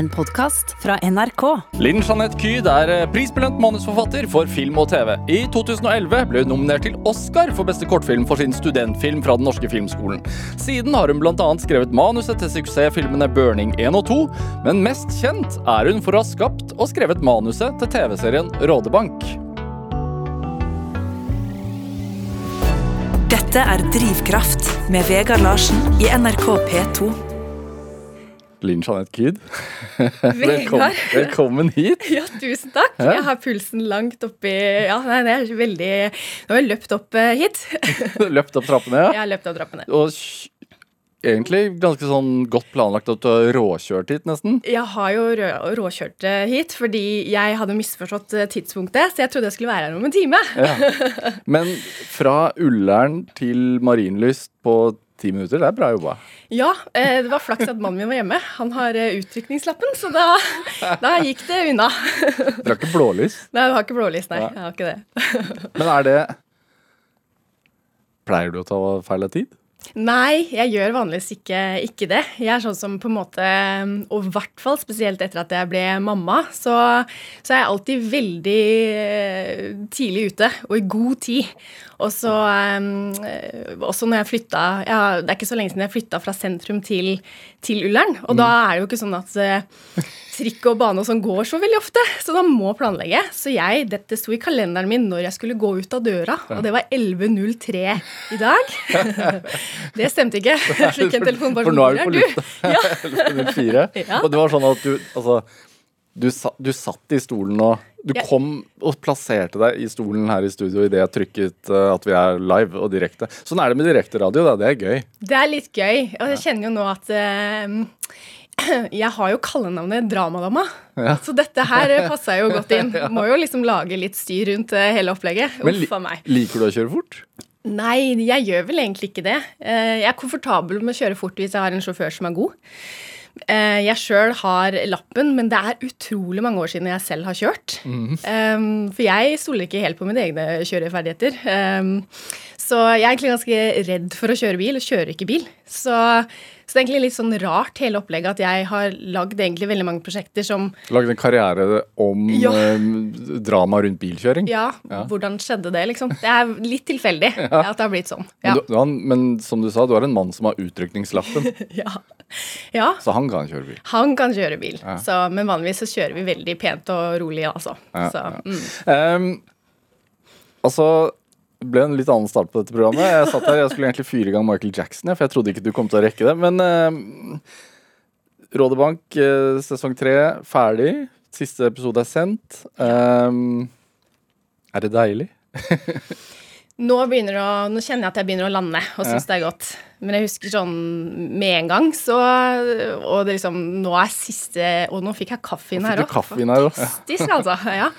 en podkast fra NRK. Linn Jeanette Kyd er eh, prisbelønt manusforfatter for film og TV. I 2011 ble hun nominert til Oscar for beste kortfilm for sin studentfilm fra Den norske filmskolen. Siden har hun bl.a. skrevet manuset til suksessfilmene Burning 1 og 2, men mest kjent er hun for å ha skapt og skrevet manuset til TV-serien Rådebank. Dette er Drivkraft med Vegard Larsen i NRK P2. Linn Jeanette Kyd, velkommen, velkommen hit. Ja, tusen takk. Ja. Jeg har pulsen langt oppi Ja, nei, det er veldig Nå har jeg løpt opp eh, hit. Løpt opp trappene, ja. har løpt opp trappene. Og egentlig ganske sånn godt planlagt at du har råkjørt hit, nesten. Jeg har jo rå, råkjørt eh, hit fordi jeg hadde misforstått eh, tidspunktet, så jeg trodde jeg skulle være her om en time. Ja. Men fra Ullern til Marienlyst på ti minutter, det er bra jobba. Ja, eh, det var flaks at mannen min var hjemme. Han har eh, utrykningslappen, så da, da gikk det unna. Dere har ikke blålys. Nei, jeg har ikke blålys, nei. Jeg har ikke det. Men er det Pleier du å ta feil av tid? Nei, jeg gjør vanligvis ikke, ikke det. Jeg er sånn som på en måte Og i hvert fall spesielt etter at jeg ble mamma, så, så er jeg alltid veldig eh, tidlig ute og i god tid. Og så eh, Også når jeg flytta ja, Det er ikke så lenge siden jeg flytta fra sentrum til, til Ullern. Og da er det jo ikke sånn at eh, trikk og bane og sånn går så veldig ofte, så da må planlegge. Så jeg, dette sto i kalenderen min når jeg skulle gå ut av døra, og det var 11.03 i dag. det stemte ikke. Fikk en telefon bare For nå er «Hvor du på lufta. Ja. 11.04. Ja. Og det var sånn at du altså du, sa, du satt i stolen og Du Ja. kom og plasserte deg i stolen her i studio idet jeg trykket uh, at vi er live og direkte. Sånn er det med direkteradio. Det er gøy. Det er litt gøy. Og jeg kjenner jo nå at uh, jeg har jo kallenavnet Dramadama. Ja. Så dette her passa jo godt inn. Må jo liksom lage litt styr rundt eh, hele opplegget. Men Uff a meg. liker du å kjøre fort? Nei, jeg gjør vel egentlig ikke det. Jeg er komfortabel med å kjøre fort hvis jeg har en sjåfør som er god. Eh, Jeg sjøl har lappen, men det er utrolig mange år siden jeg selv har kjørt. Um, For jeg stoler ikke helt på mine egne kjøreferdigheter. Så jeg er egentlig ganske redd for å kjøre bil, og kjører ikke bil. Så, så det er egentlig litt sånn rart hele opplegget at jeg har lagd egentlig veldig mange prosjekter som Lagd en karriere om Ja. eh, drama rundt bilkjøring? Ja, Ja. hvordan skjedde det, liksom? Det er litt tilfeldig at det har blitt sånn. Ja. Men, du, han, men som du sa, du er en mann som har utrykningslappen, ja. ja. så han kan kjøre bil. Han kan kjøre bil, Ja. så, men vanligvis så kjører vi veldig pent og rolig, altså. Ja, så, ja. mm. um, altså det ble en litt annen start på dette programmet. Jeg satt her, jeg skulle egentlig fyre i gang Michael Jackson, for jeg trodde ikke du kom til å rekke det. Men ehm, Rådebank eh, sesong tre ferdig. Siste episode er sendt. Um, er det deilig? Nå, å, nå kjenner jeg at jeg begynner å lande og syns det er godt. Men jeg husker sånn med en gang, så Og det liksom Nå er siste Og nå fikk jeg kaffe inn her òg. Fantastisk, altså. Ja.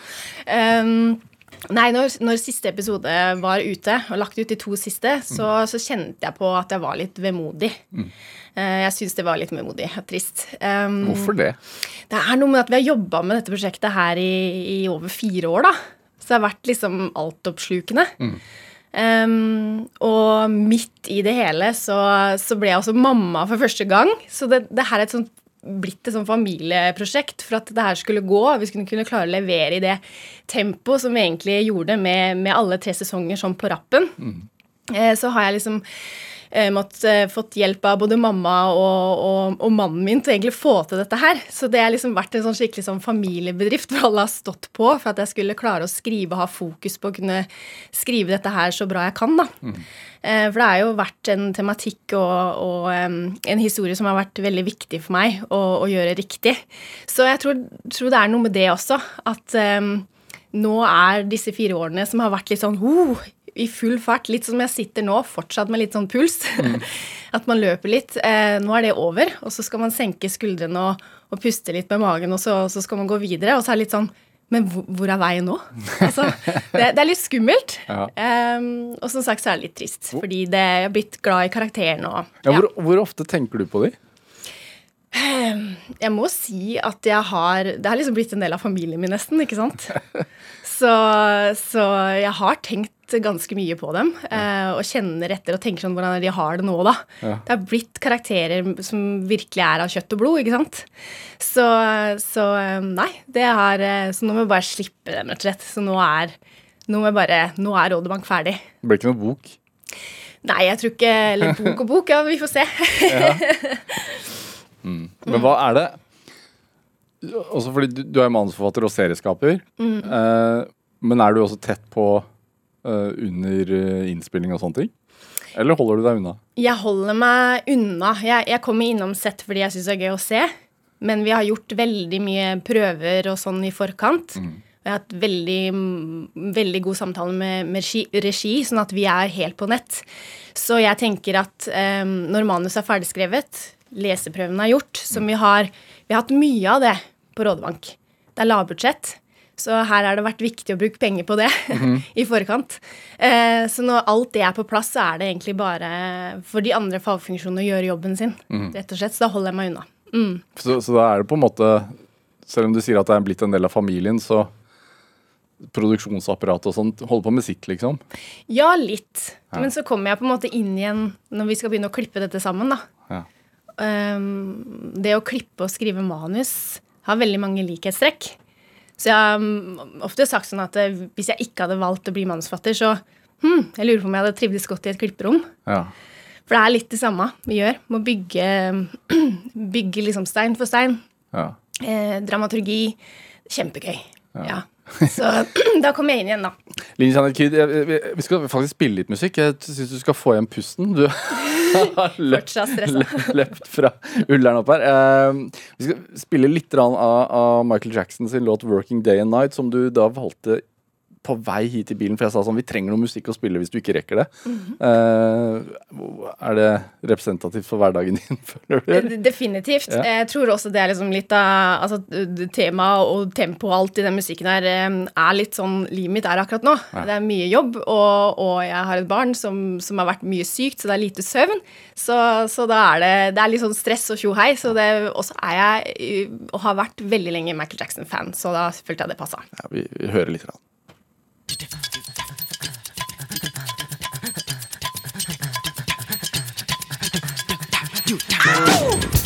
Um, Nei, når, når siste episode var ute, og lagt ut de to siste, så, så kjente jeg på at jeg var litt vemodig. Mm. jeg syns det var litt vemodig og trist. Um, Hvorfor det? Det er noe med at vi har jobba med dette prosjektet her i, i over fire år, da. Så det har vært liksom altoppslukende. Um, og midt i det hele så, så ble jeg også mamma for første gang. Så det, det her er et sånt, blitt et sånt familieprosjekt for at det her skulle gå. Vi skulle kunne klare å levere i det tempoet som vi egentlig gjorde med, med alle tre sesonger sånn på rappen. Mm. så har jeg liksom eh, mått, eh, fått hjelp av både mamma og, og, og mannen min til egentlig å få til dette her. Så det har liksom vært en sånn skikkelig sånn familiebedrift hvor alle har stått på for at jeg skulle klare å skrive og ha fokus på å kunne skrive dette her så bra jeg kan. da. Mm. For det har jo vært en tematikk og, og en historie som har vært veldig viktig for meg å, å gjøre riktig. Så jeg tror, tror det er noe med det også. At um, nå er disse fire årene som har vært litt sånn uh, i full fart, litt som jeg sitter nå, fortsatt med litt sånn puls. At man løper litt. Eh, nå er det over, og så skal man senke skuldrene og, og puste litt med magen, og så, så skal man gå videre. Og så er det litt sånn Men hvor, hvor er veien nå? Altså, det, det er litt skummelt. Ja. Um, og som sagt så er det litt trist, fordi det, jeg har blitt glad i karakteren og Ja, hvor, hvor ofte tenker du på de? Jeg må si at jeg har Det har liksom blitt en del av familien min, nesten, ikke sant? Så, så jeg har tenkt sett ganske mye på dem ja. og kjenner etter og tenker sånn hvordan de har det nå, da. Ja. Det har blitt karakterer som virkelig er av kjøtt og blod, ikke sant. Så, så eh, nei, det har eh, Så nå må vi bare slippe dem, rett og slett. Så nå er, nå jeg bare, nå er Rådebank ferdig. Det blir ikke noe bok. Nei, jeg tror ikke Eller bok og bok, ja, vi får se. Men hva er det Også fordi du, du er manusforfatter og serieskaper. Eh, men er du også tett på eh, under eh, innspilling og sånne ting? Eller holder du deg unna? Jeg holder meg unna. Jeg, jeg kommer innom sett fordi jeg syns det er gøy å se. Men vi har gjort veldig mye prøver og sånn i forkant. Og jeg har hatt veldig, mm, veldig god samtale med, med regi, regi, sånn at vi er helt på nett. Så jeg tenker at um, når manus er ferdigskrevet, leseprøvene er gjort, som vi har Vi har hatt mye av det på Rådebank. Det er lavbudsjett. Så her har det vært viktig å bruke penger på det i forkant. Eh, så når alt det er på plass, så er det egentlig bare for de andre fagfunksjonene å gjøre jobben sin. rett og slett, Så da holder jeg meg unna. Mm. Så, så da er det på en måte Selv om du sier at det er blitt en del av familien, så produksjonsapparatet og sånt holder på med sitt, liksom? Ja, litt. Men så kommer jeg på en måte inn igjen når vi skal begynne å klippe dette sammen. da. Ja. Um, det å klippe og skrive manus har veldig mange likhetstrekk. Så jeg har um, ofte sagt sånn at eh, hvis jeg ikke hadde valgt å bli manusforfatter, så hm, jeg lurer på om jeg hadde trivdes godt i et klipperom. ja. For det er litt det samme vi gjør. Må bygge, bygge liksom stein for stein. ja. Eh, dramaturgi. Kjempegøy. Ja. Så da kommer jeg inn igjen, da. Linn Janet Kyd, vi skal faktisk spille litt musikk. Jeg syns du skal få igjen pusten. Du Fortsatt stressa. løpt fra Ullern opp her. Uh, vi skal spille litt av, av Michael Jackson sin låt 'Working Day and Night', som du da valgte på vei hit i bilen, for jeg sa sånn Vi trenger noe musikk å spille hvis du ikke rekker det. Mm -hmm. uh, er det representativt for hverdagen din, føler du? Eh, Definitivt. Ja. Jeg tror også det er liksom litt av altså, Temaet og tempoet og alt i den musikken her er litt sånn Livet mitt er akkurat nå. Det er mye jobb, og, og jeg har et barn som, som har vært mye sykt, så det er lite søvn. Så, så da er det, det er litt sånn stress og tjohei. Så det, også er jeg, og har vært veldig lenge Michael Jackson-fan, så da følte jeg det passa. Ja, vi, vi hører litt. Grann. Ooh,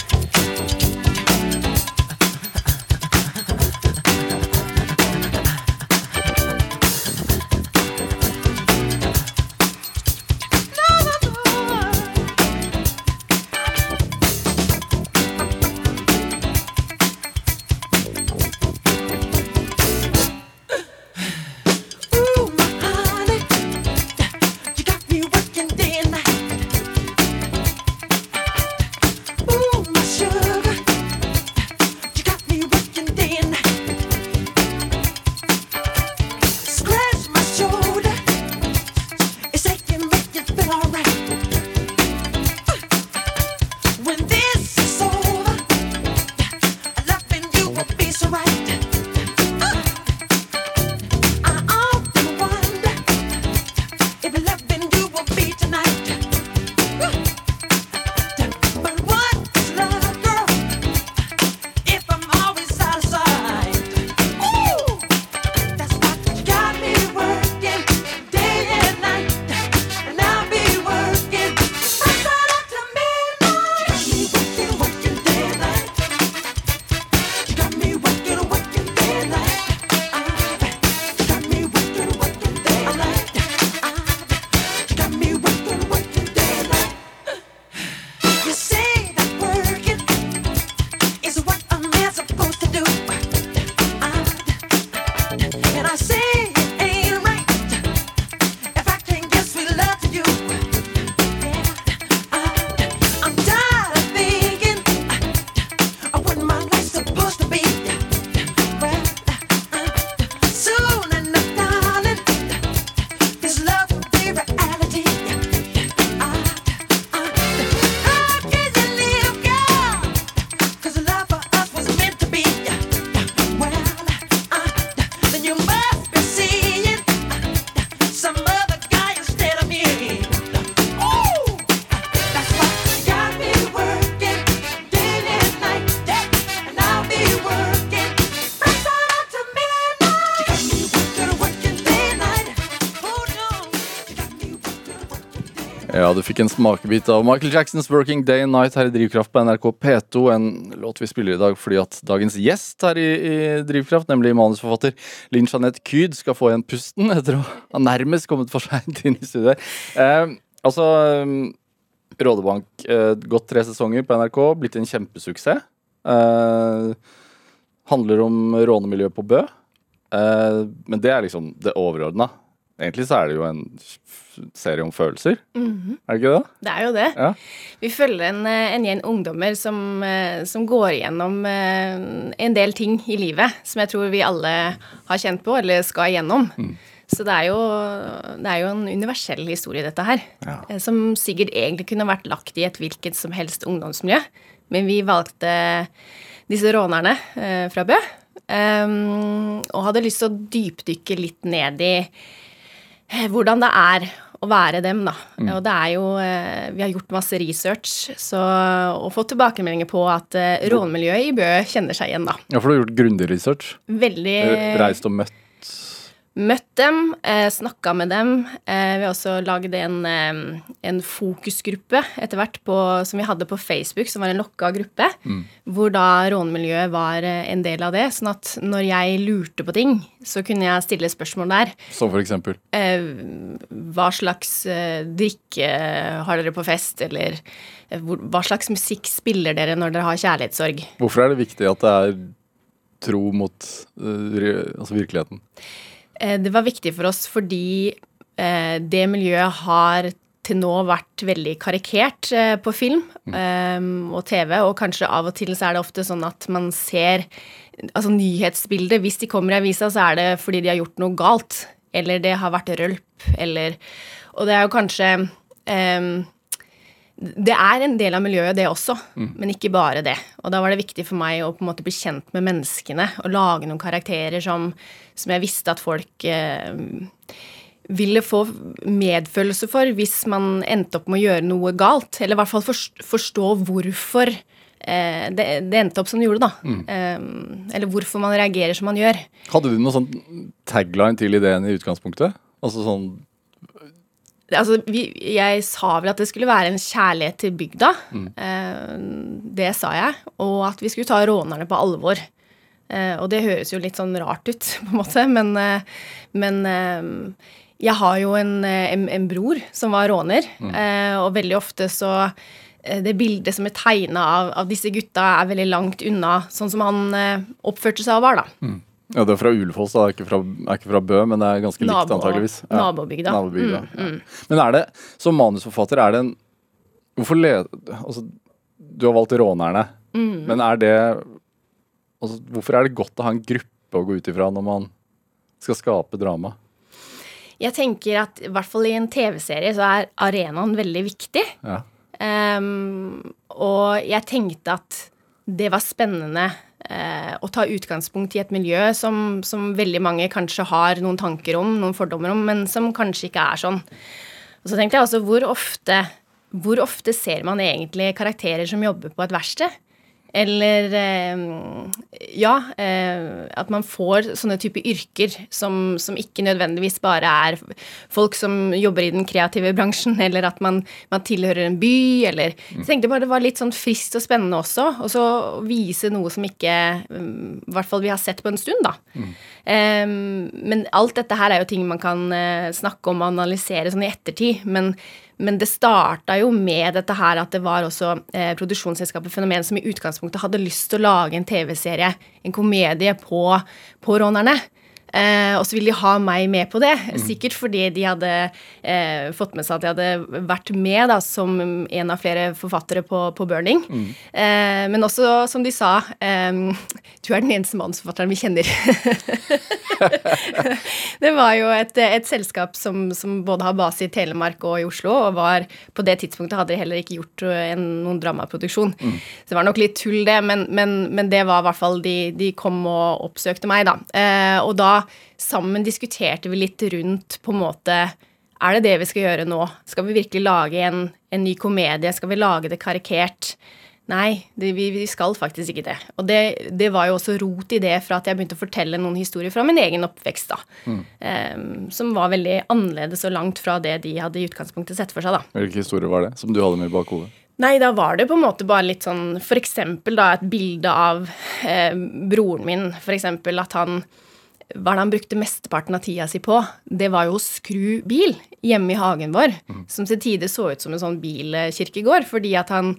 fikk en smakebit av Michael Jacksons 'Working Day and Night' her i Drivkraft på NRK P2. En låt vi spiller i dag fordi at dagens gjest her i, i Drivkraft, nemlig manusforfatter Linn Jeanette Kyd, skal få igjen pusten etter å ha nærmest kommet for seint inn i studiet. Eh, altså eh, Rådebank, eh, gått tre sesonger på NRK, blitt en kjempesuksess. Eh, handler om rånemiljøet på Bø. Eh, men det er liksom det overordna. Egentlig så er det jo en serie om følelser. Er det ikke det? Det er jo det. Ja. Vi følger en, eh, en gjeng ungdommer som, eh, som går igjennom eh, en del ting i livet som jeg tror vi alle har kjent på, eller skal igjennom. Så det er, jo, det er jo en universell historie, dette her. Ja. Som sikkert egentlig kunne vært lagt i et hvilket som helst ungdomsmiljø. Men vi valgte disse rånerne fra Bø. em, og hadde lyst til å dypdykke litt ned i hvordan det er å være dem, da. Og det er jo eh, Vi har gjort masse research så, og fått tilbakemeldinger på at eh, rånmiljøet i Bø kjenner seg igjen, da. Ja, for du har gjort grundig research. Veldig Reist og møtt møtt dem, eh, snakka med dem. Eh, vi har også lagd en, eh, en fokusgruppe etter hvert på, som vi hadde på Facebook, som var en lokka gruppe. Hvor da rånemiljøet var eh, en del av det. Sånn at når jeg lurte på ting, så kunne jeg stille spørsmål der. Som for eksempel. Eh, hva slags drikke har dere på fest, eller hva slags musikk spiller dere når dere har kjærlighetssorg? Hvorfor er det viktig at det er tro mot altså virkeligheten? Eh, det var viktig for oss fordi eh, det miljøet har til nå vært veldig karikert eh, på film eh, og TV, og kanskje av og til så er det ofte sånn at man ser altså nyhetsbildet. Hvis de kommer i avisa, så er det fordi de har gjort noe galt, eller det har vært rølp, eller Og det er jo kanskje eh, det er en del av miljøet, det også, men ikke bare det. Og da var det viktig for meg å på en måte bli kjent med menneskene og lage noen karakterer som, som jeg visste at folk eh, ville få medfølelse for hvis man endte opp med å gjøre noe galt. Eller i hvert fall forstå hvorfor eh, det, det endte opp som det gjorde, da. Eh, eller hvorfor man reagerer som man gjør. Hadde du noen sånn tagline til ideen i utgangspunktet? Altså sånn Altså, vi, jeg sa vel at det skulle være en kjærlighet til bygda. Eh, det sa jeg. Og at vi skulle ta rånerne på alvor. Eh, og det høres jo litt sånn rart ut, på en måte, men, eh, men eh, jeg har jo en, eh, en, en bror som var råner, eh, og veldig ofte så det bildet som er tegna av, av disse gutta, er veldig langt unna sånn som han oppførte seg og var, da. Ja, det er fra Ulefoss, da. Er ikke fra, er ikke fra Bø, men det er ganske likt Nabo- antageligvis. nabobygda. Mm, Nabobygda, ja. Men er det, som manusforfatter, er det en Hvorfor le... Altså, du har valgt rånerne, Mm. men er det altså, Hvorfor er det godt å ha en gruppe å gå ut ifra når man skal skape drama? Jeg tenker at i hvert fall i en TV-serie så er arenaen veldig viktig. Ja. Um, og jeg tenkte at det var spennende å ta utgangspunkt i et miljø som, som veldig mange kanskje har noen tanker om, noen fordommer om, men som kanskje ikke er sånn. Og så tenkte jeg også hvor ofte, hvor ofte ser man egentlig karakterer som jobber på et verksted? Eller eh, ja, eh, at man får sånne type yrker som, som ikke nødvendigvis bare er folk som jobber i den kreative bransjen, eller at man, man tilhører en by, eller Jeg tenkte bare det var litt sånn friskt og spennende også, og så vise noe som ikke mm, I hvert fall vi har sett på en stund, da. Eh, men alt dette her er jo ting man kan eh, snakke om og analysere sånn i ettertid, men men det starta jo med dette her at det var også eh, produksjonsselskapet Fenomen som i utgangspunktet hadde lyst til å lage en TV-serie, en komedie, på, på rånerne. Eh, og så ville de ha meg med på det. Sikkert fordi de hadde eh, fått med seg at jeg hadde vært med da, som en av flere forfattere på, på Burning. Eh, men også, som de sa, eh, du er den eneste manusforfatteren vi kjenner. det var jo et, et selskap som, som både har base i Telemark og i Oslo, og var på det tidspunktet hadde de heller ikke gjort eh, en, noen dramaproduksjon. Så det var nok litt tull, det, men, men, men det var i hvert fall de, de kom og oppsøkte meg, da. Eh, og da sammen diskuterte vi litt rundt på en måte Er det det vi skal gjøre nå? Skal vi virkelig lage en, en ny komedie? Skal vi lage det karikert? Nei, det, vi, vi skal faktisk ikke det. Og det, det var jo også rot i det fra at jeg begynte å fortelle noen historier fra min egen oppvekst, da. Em, som var veldig annerledes og langt fra det de hadde i utgangspunktet sett for seg, da. Hvilke historier var det som du hadde med i bakhodet? Nei, da var det på en måte bare litt sånn For eksempel da et bilde av eh, broren min. For eksempel at han Hva er det han brukte mesteparten av tida si på? Det var jo å skru bil hjemme i hagen vår. Som til tider så ut som en sånn bilkirkegård. Fordi at han,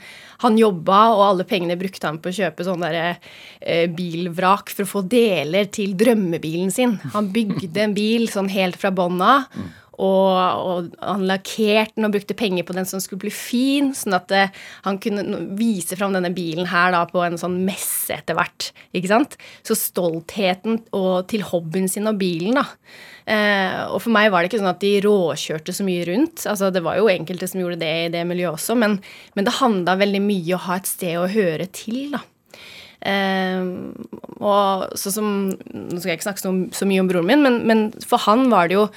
han jobba, og alle pengene brukte han på å kjøpe sånn derre eh, bilvrak for å få deler til drømmebilen sin. Han bygde en bil sånn helt fra bånn av. Og, og han lakkerte den og brukte penger på den som skulle bli fin, sånn at det, han kunne vise fram denne bilen her da på en sånn messe etter hvert. ikke sant? Så stoltheten og til hobbyen sin og bilen, da. Eh, og for meg var det ikke sånn at de råkjørte så mye rundt. altså Det var jo enkelte som gjorde det i det miljøet også, men, men det handla veldig mye å ha et sted å høre til, da. Eh, og så som, Nå skal jeg ikke snakke så, så mye om broren min, men, men for han var det jo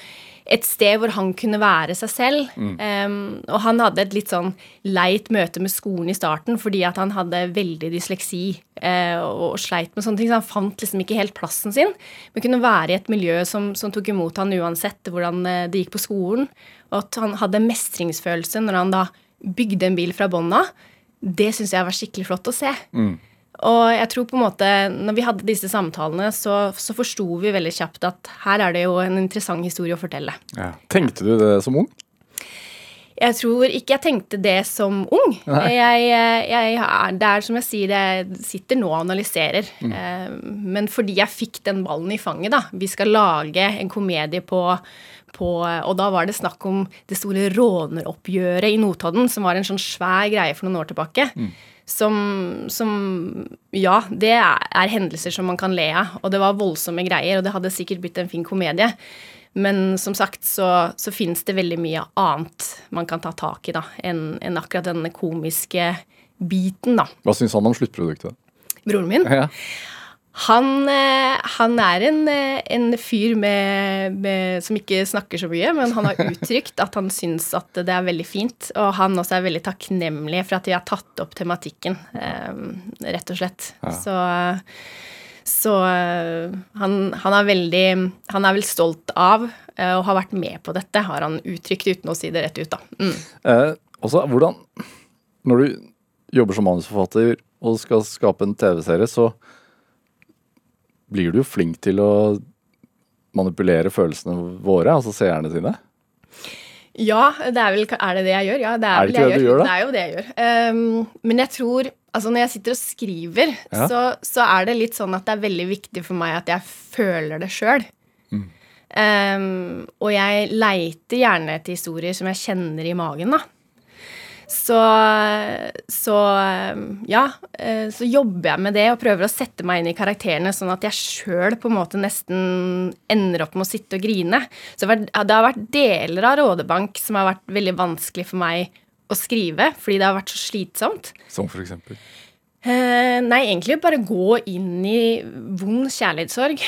et sted hvor han kunne være seg selv. Eh, og han hadde et litt sånn leit møte med skolen i starten fordi at han hadde veldig dysleksi uh, og sleit med sånne ting. Så han fant liksom ikke helt plassen sin. Men kunne være i et miljø som, som tok imot han uansett hvordan eh, det gikk på skolen. Og at han hadde mestringsfølelse når han da bygde en bil fra bånn av. Det syns jeg var skikkelig flott å se. Og jeg tror på en måte, når vi hadde disse samtalene, så, så forsto vi veldig kjapt at her er det jo en interessant historie å fortelle. Ja. Tenkte du det som ung? Jeg tror ikke jeg tenkte det som ung. Jeg, jeg, det er som jeg sier, jeg sitter nå og analyserer. Mm. Men fordi jeg fikk den ballen i fanget, da. Vi skal lage en komedie på, på Og da var det snakk om det store råneroppgjøret i Notodden, som var en sånn svær greie for noen år tilbake. Som, som Ja, det er, er hendelser som man kan le av. Og det var voldsomme greier, og det hadde sikkert blitt en fin komedie. Men som sagt så, så fins det veldig mye annet man kan ta tak i da, enn en akkurat denne komiske biten, da. Hva syns han om sluttproduktet? Broren min, Ja. Han, eh, han er en, eh, en fyr med, med, som ikke snakker så mye, men han har uttrykt at han syns at det er veldig fint. Og han også er veldig takknemlig for at de har tatt opp tematikken, eh, rett og slett. Så, så eh, han, han er veldig Han er vel stolt av å ha vært med på dette, har han uttrykt uten å si det rett ut, da. Mm. Eh, også, hvordan Når du jobber som manusforfatter og skal skape en TV-serie, så blir du jo flink til å manipulere følelsene våre, altså seerne sine. Ja, det er vel Er det det jeg gjør? Ja, det er, Er det ikke det du gjør, da? Det er jo det jeg gjør. Um, men jeg tror Altså, når jeg sitter og skriver, Ja. så, så er det litt sånn at det er veldig viktig for meg at jeg føler det sjøl. Mm. Um, og jeg leiter gjerne etter historier som jeg kjenner i magen, da. Så, så ja, eh, så jobber jeg med det og prøver å sette meg inn i karakterene, sånn at jeg sjøl på en måte nesten ender opp med å sitte og grine. Så det har vært- deler av Rådebank som har vært veldig vanskelig for meg å skrive, fordi det har vært så slitsomt. Som for eksempel. Eh, nei, egentlig bare gå inn i vond kjærlighetssorg.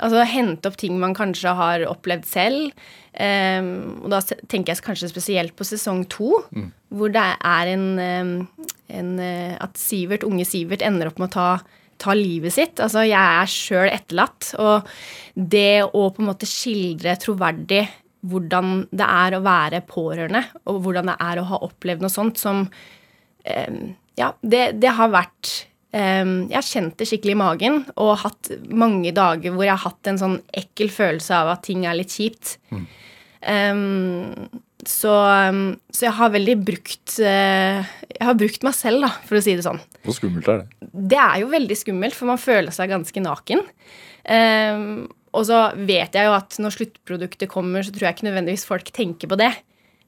Altså hente opp ting man kanskje har opplevd selv. Eh, og da tenker jeg kanskje spesielt på sesong to, hvor det er en, en eh, At Sivert, unge Sivert ender opp med å ta, ta livet sitt. Altså, jeg er sjøl etterlatt. Og det å på en måte skildre troverdig hvordan det er å være pårørende, og hvordan det er å ha opplevd noe sånt som ja, det, det har vært Jeg har kjent det skikkelig i magen og hatt mange dager hvor jeg har hatt en sånn ekkel følelse av at ting er litt kjipt. Em, så, så jeg har veldig brukt eh, Jeg har brukt meg selv, da, for å si det sånn. Hvor skummelt er det? Det er jo veldig skummelt, for man føler seg ganske naken. Em, og så vet jeg jo at når sluttproduktet kommer, så tror jeg ikke nødvendigvis folk tenker på det.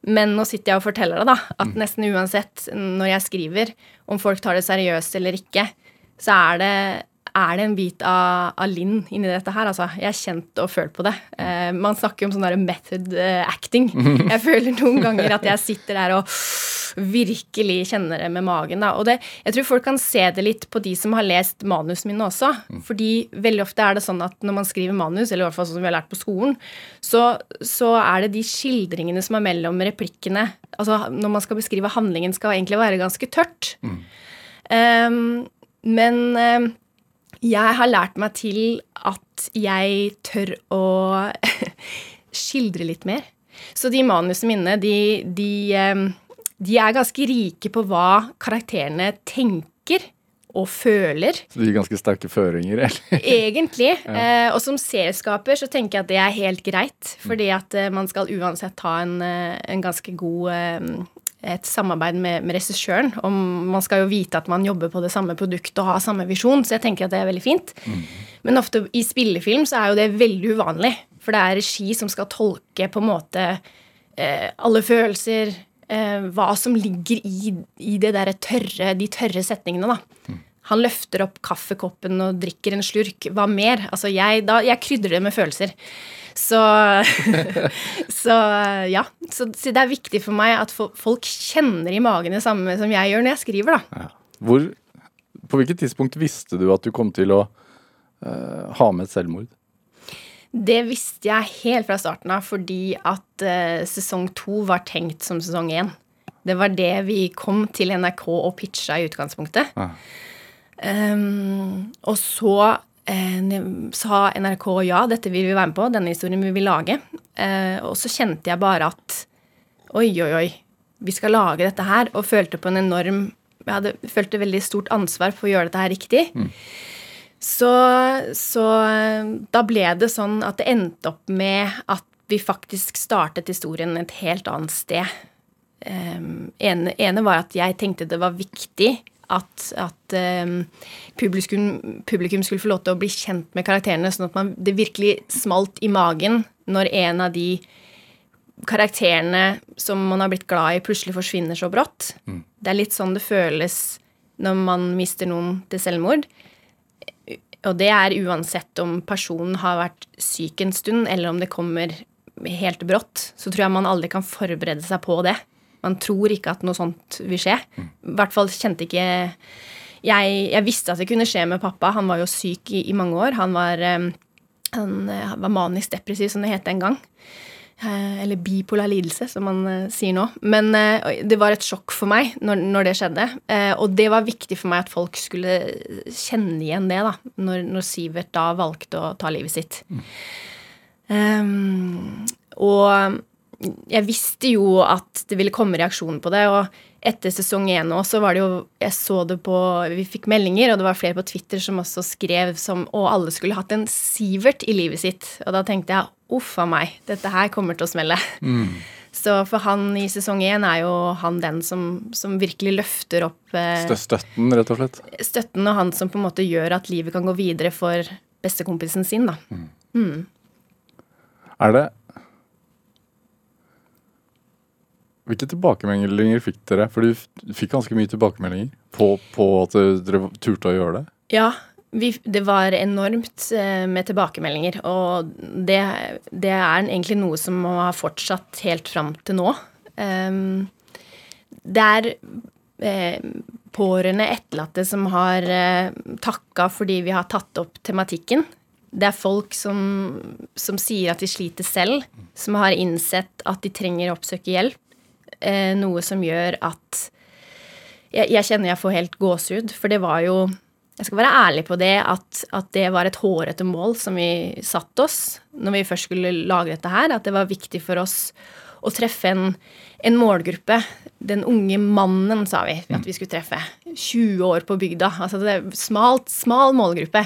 Men nå sitter jeg og forteller det, da. At nesten uansett når jeg skriver, om folk tar det seriøst eller ikke, så er det, er det en bit av, av Linn inni dette her. Altså, jeg har kjent og følt på det. Eh, man snakker jo om sånn der method eh, acting. Jeg føler noen ganger at jeg sitter der og virkelig kjenner det med magen. Da. Og det, jeg tror folk kan se det litt på de som har lest manusene mine også. Fordi veldig ofte er det sånn at når man skriver manus, eller i hvert fall sånn som vi har lært på skolen, så, så er det de skildringene som er mellom replikkene Altså når man skal beskrive handlingen, skal egentlig være ganske tørt. Ehm, men ehm, jeg har lært meg til at jeg tør å skildre litt mer. Så de manusene mine, de, de, de er ganske rike på hva karakterene tenker og føler. Så de gir ganske sterke føringer, eller? Egentlig. Eh, og som serieskaper så tenker jeg at det er helt greit. Fordi at eh, man skal uansett ha en, eh, en ganske god et samarbeid med, med regissøren. Og man skal jo vite at man jobber på det samme produktet og har samme visjon, så jeg tenker at det er veldig fint. Men ofte i spillefilm så er jo det veldig uvanlig. For det er regi som skal tolke på en måte eh, alle følelser, eh, hva som ligger i, i det der tørre, de tørre setningene, da. Han løfter opp kaffekoppen og drikker en slurk. Hva mer? Altså, jeg, da, jeg krydrer det med følelser. Så, så ja. Så, så det er viktig for meg at folk kjenner i magen det samme som jeg gjør når jeg skriver, da. Hvor, på hvilket tidspunkt visste du at du kom til å uh, ha med et selvmord? Det visste jeg helt fra starten av fordi at uh, sesong to var tenkt som sesong én. Det var det vi kom til NRK og pitcha i utgangspunktet. Ja. Ehm, og så eh, sa NRK ja, dette vil vi være med på, denne historien vil vi lage. Uh, og så kjente jeg bare at oi, oi, oi, vi skal lage dette her, og følte på en enorm Jeg hadde, følte veldig stort ansvar for å gjøre dette her riktig. Så, så eh, da ble det sånn at det endte opp med at vi faktisk startet historien et helt annet sted. Um, ene, ene var at jeg tenkte det var viktig at, at um, publikum, publikum skulle få lov til å bli kjent med karakterene, sånn at man, det virkelig smalt i magen når en av de karakterene som man har blitt glad i, plutselig forsvinner så brått. Det er litt sånn det føles når man mister noen til selvmord. Og det er uansett om personen har vært syk en stund, eller om det kommer helt brått. Så tror jeg man aldri kan forberede seg på det. Man tror ikke at noe sånt vil skje. I hvert fall kjente ikke jeg, jeg visste at det kunne skje med pappa. Han var jo syk i, i mange år. Han var, eh, han eh, var manisk depressiv, som det het en gang. Eh, Eller bipolar lidelse, som man sier nå. Men det var et sjokk for meg når, når det skjedde. Og det var viktig for meg at folk skulle kjenne igjen det, da, når, når Sivert da valgte å ta livet sitt. Ehm, og jeg visste jo at det ville komme reaksjoner på det, og etter sesong én òg, så var det jo Jeg så det på Vi fikk meldinger, og det var flere på Twitter som også skrev som Å, alle skulle hatt en Sivert i livet sitt. Og da tenkte jeg uff a meg, dette her kommer til å smelle. Så for han i sesong én er jo han den som, som virkelig løfter opp eh, Støtten, rett og slett? støtten, og han som på en måte gjør at livet kan gå videre for bestekompisen sin, da. Er det Hvilke tilbakemeldinger fikk dere? For du fikk ganske mye tilbakemeldinger på, på at dere turte å gjøre det. Ja, vi, det var enormt eh, med tilbakemeldinger, og det, det er egentlig noe som har fortsatt helt fram til nå. Ehm, det er eh, pårørende etterlatte som har eh, takka fordi vi har tatt opp tematikken. Det er folk som, som sier at de sliter selv, som har innsett at de trenger å oppsøke hjelp. Eh, noe som gjør at jeg, jeg kjenner jeg får helt gåsehud, for det var jo Jeg skal være ærlig på det, at, at det var et hårete mål som vi satte oss når vi først skulle lage dette her. At det var viktig for oss å treffe en, en målgruppe. Den unge mannen, sa vi at vi skulle treffe. 20 år på bygda. Altså det er smalt, smal målgruppe.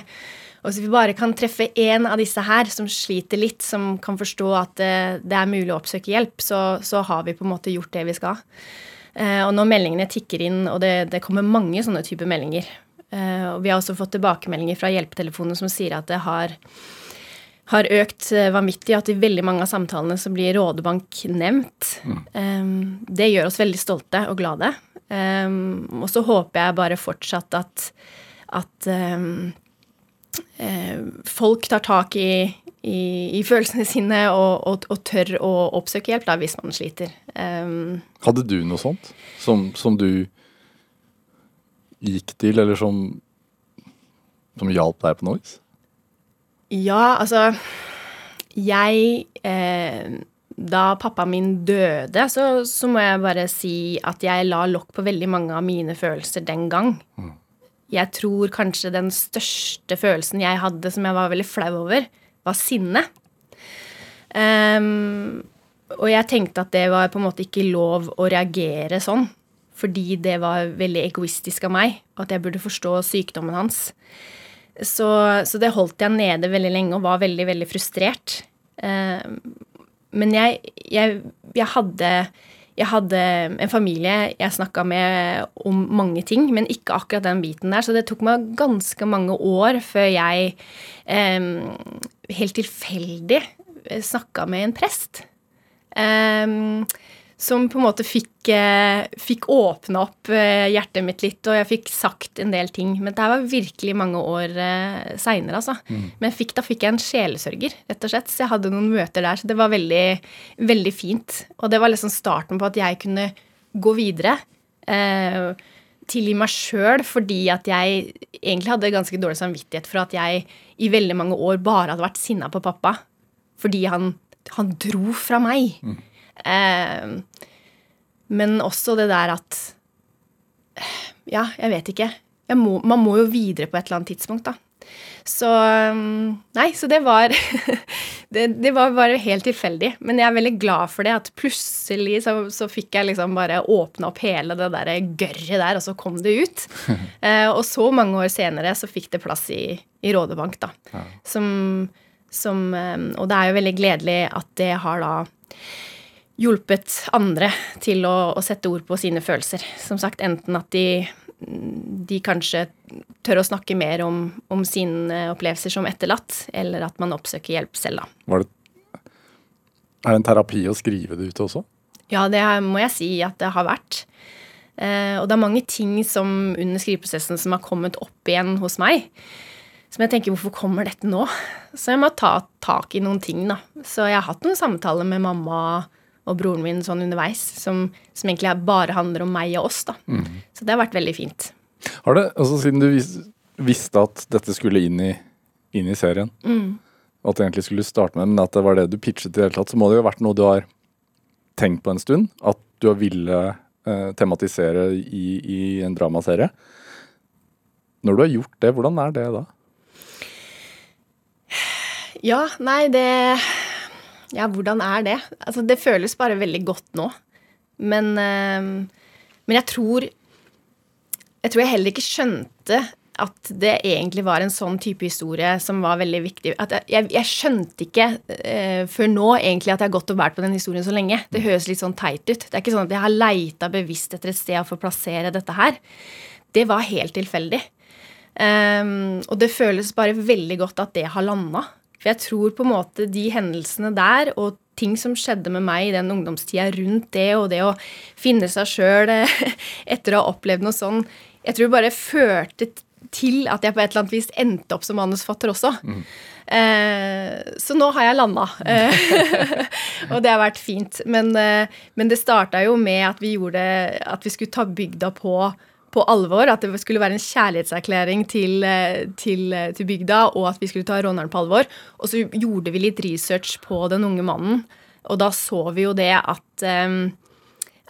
Og hvis vi bare kan treffe én av disse her som sliter litt, som kan forstå at det, det er mulig å oppsøke hjelp, så, så har vi på en måte gjort det vi skal. Eh, og når meldingene tikker inn, og det, det kommer mange sånne typer meldinger eh, Og vi har også fått tilbakemeldinger fra hjelpetelefonen som sier at det har, har økt eh, vanvittig, at i veldig mange av samtalene så blir Rådebank nevnt. Mm. det gjør oss veldig stolte og glade. Eh, og så håper jeg bare fortsatt at, at eh, eh, folk tar tak i, i, i følelsene sine og, og, og tør å oppsøke hjelp da, hvis man sliter. Um, Hadde du noe sånt som, som du gikk til, eller som, som hjalp deg på noe vis? ja, altså Jeg eh, da pappa min døde, så, så må jeg bare si at jeg la lokk på veldig mange av mine følelser den gang. Jeg tror kanskje den største følelsen jeg hadde som jeg var veldig flau over, var sinne. Um, og jeg tenkte at det var på en måte ikke lov å reagere sånn. Fordi det var veldig egoistisk av meg, og at jeg burde forstå sykdommen hans. Så, så det holdt jeg nede veldig lenge og var veldig, veldig frustrert. Ehm, men jeg, jeg, jeg hadde jeg hadde en familie jeg snakka med om mange ting, men ikke akkurat den biten der. Så det tok meg ganske mange år før jeg eh, helt tilfeldig snakka med en prest. Eh, som på en måte fikk, eh, fikk åpna opp eh, hjertet mitt litt, og jeg fikk sagt en del ting. Men det her var virkelig mange år eh, seinere, altså. Men fikk, da fikk jeg en sjelesørger, rett og slett. Så jeg hadde noen møter der. Så det var veldig, veldig fint. Og det var liksom starten på at jeg kunne gå videre. Eh, tilgi meg sjøl fordi at jeg egentlig hadde ganske dårlig samvittighet for at jeg i veldig mange år bare hadde vært sinna på pappa. Fordi han, han dro fra meg. Eh, men også det der at Ja, jeg vet ikke. Jeg må, man må jo videre på et eller annet tidspunkt, da. Så um, Nei, så det var det, det var bare helt tilfeldig. Men jeg er veldig glad for det, at plutselig så, så fikk jeg liksom bare åpna opp hele det der gørret der, og så kom det ut. Eh, og så mange år senere så fikk det plass i, i Rådebank, da. Som, som um, Og det er jo veldig gledelig at det har da hjulpet andre til å, å sette ord på sine følelser. Som sagt, enten at de, de kanskje tør å snakke mer om, om sine opplevelser som etterlatt, eller at man oppsøker hjelp selv, da. Det Er det en terapi å skrive det ut også? Ja, det må jeg si at det har vært. Eh, og det er mange ting som under skriveprosessen som har kommet opp igjen hos meg. Som jeg tenker, hvorfor kommer dette nå? Så jeg må ta tak i noen ting, da. Så jeg har hatt noen samtaler med mamma og broren min sånn underveis, som, som egentlig bare handler om meg og oss, da. Så det har vært veldig fint. Har det, altså Siden du vis, visste at dette skulle inn i, inn i serien, mm. at det egentlig skulle starte med, men at det var det du pitchet i det hele tatt, så må det jo ha vært noe du har tenkt på en stund? At du har ville eh, tematisere i, i en dramaserie? Når du har gjort det, hvordan er det da? Ja, nei, det Ja, hvordan er det? Altså, det føles bare veldig godt nå. Men, eh, men jeg tror Jeg tror jeg heller ikke skjønte at det egentlig var en sånn type historie som var veldig viktig. Jeg, jeg, jeg skjønte ikke eh, før nå egentlig at jeg har gått og båret på den historien så lenge. Det høres litt sånn teit ut. Det er ikke sånn at jeg har leita bevisst etter et sted for å plassere dette her. Det var helt tilfeldig. Um, og det føles bare veldig godt at det har landa. For jeg tror på en måte de hendelsene der og ting som skjedde med meg i den ungdomstida rundt det, og det å finne seg sjøl etter å ha opplevd noe sånn, jeg tror bare førte til at jeg på et eller annet vis endte opp som manusfatter også. Eh, så nå har jeg landa. Eh, og det har vært fint. Men, eh, men det starta jo med at vi gjorde At vi skulle ta bygda på på alvor, at det skulle være en kjærlighetserklæring til, eh, til, eh, til bygda, og at vi skulle ta råneren på alvor. Og så gjorde vi litt research på den unge mannen, og da så vi jo det at um,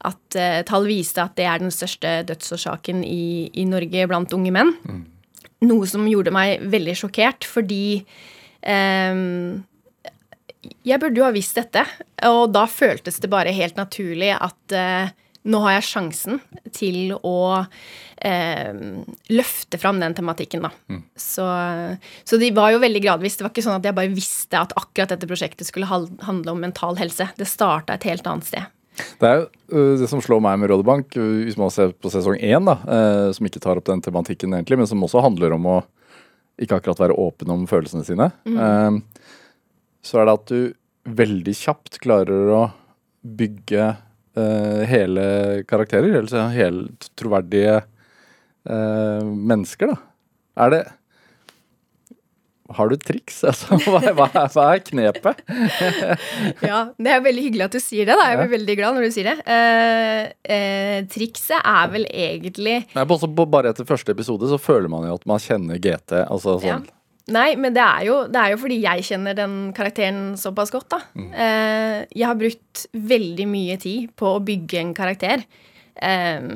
at uh, tall viste at det er den største dødsårsaken i, i Norge blant unge menn. Noe som gjorde meg veldig sjokkert, fordi um, jeg burde jo ha visst dette, og da føltes det bare helt naturlig at eh, nå har jeg sjansen til å eh, løfte fram den tematikken, da. Så, så de var jo veldig gradvis. Det var ikke sånn at jeg bare visste at akkurat dette prosjektet skulle handle om mental helse. Det starta et helt annet sted. Det er jo øh, det som slår meg med Rådebank, øh, hvis man ser på sesong én, da, øh, som ikke tar opp den tematikken egentlig, men som også handler om å ikke akkurat være åpen om følelsene sine, eh, så er det at du veldig kjapt klarer å bygge eh, hele karakterer, altså helt troverdige uh, mennesker, da. Er det Har du triks? Altså, hva, hva, hva er knepet? Ja, Det er veldig hyggelig at du sier det. da. Jeg blir veldig glad når du sier det. Eh, eh, trikset er vel egentlig Nei, også bare etter første episode så føler man jo at man kjenner GT. Altså sånn Ja. Nei, men det er, jo, det er jo fordi jeg kjenner den karakteren såpass godt, da. Eh, jeg har brukt veldig mye tid på å bygge en karakter. Eh,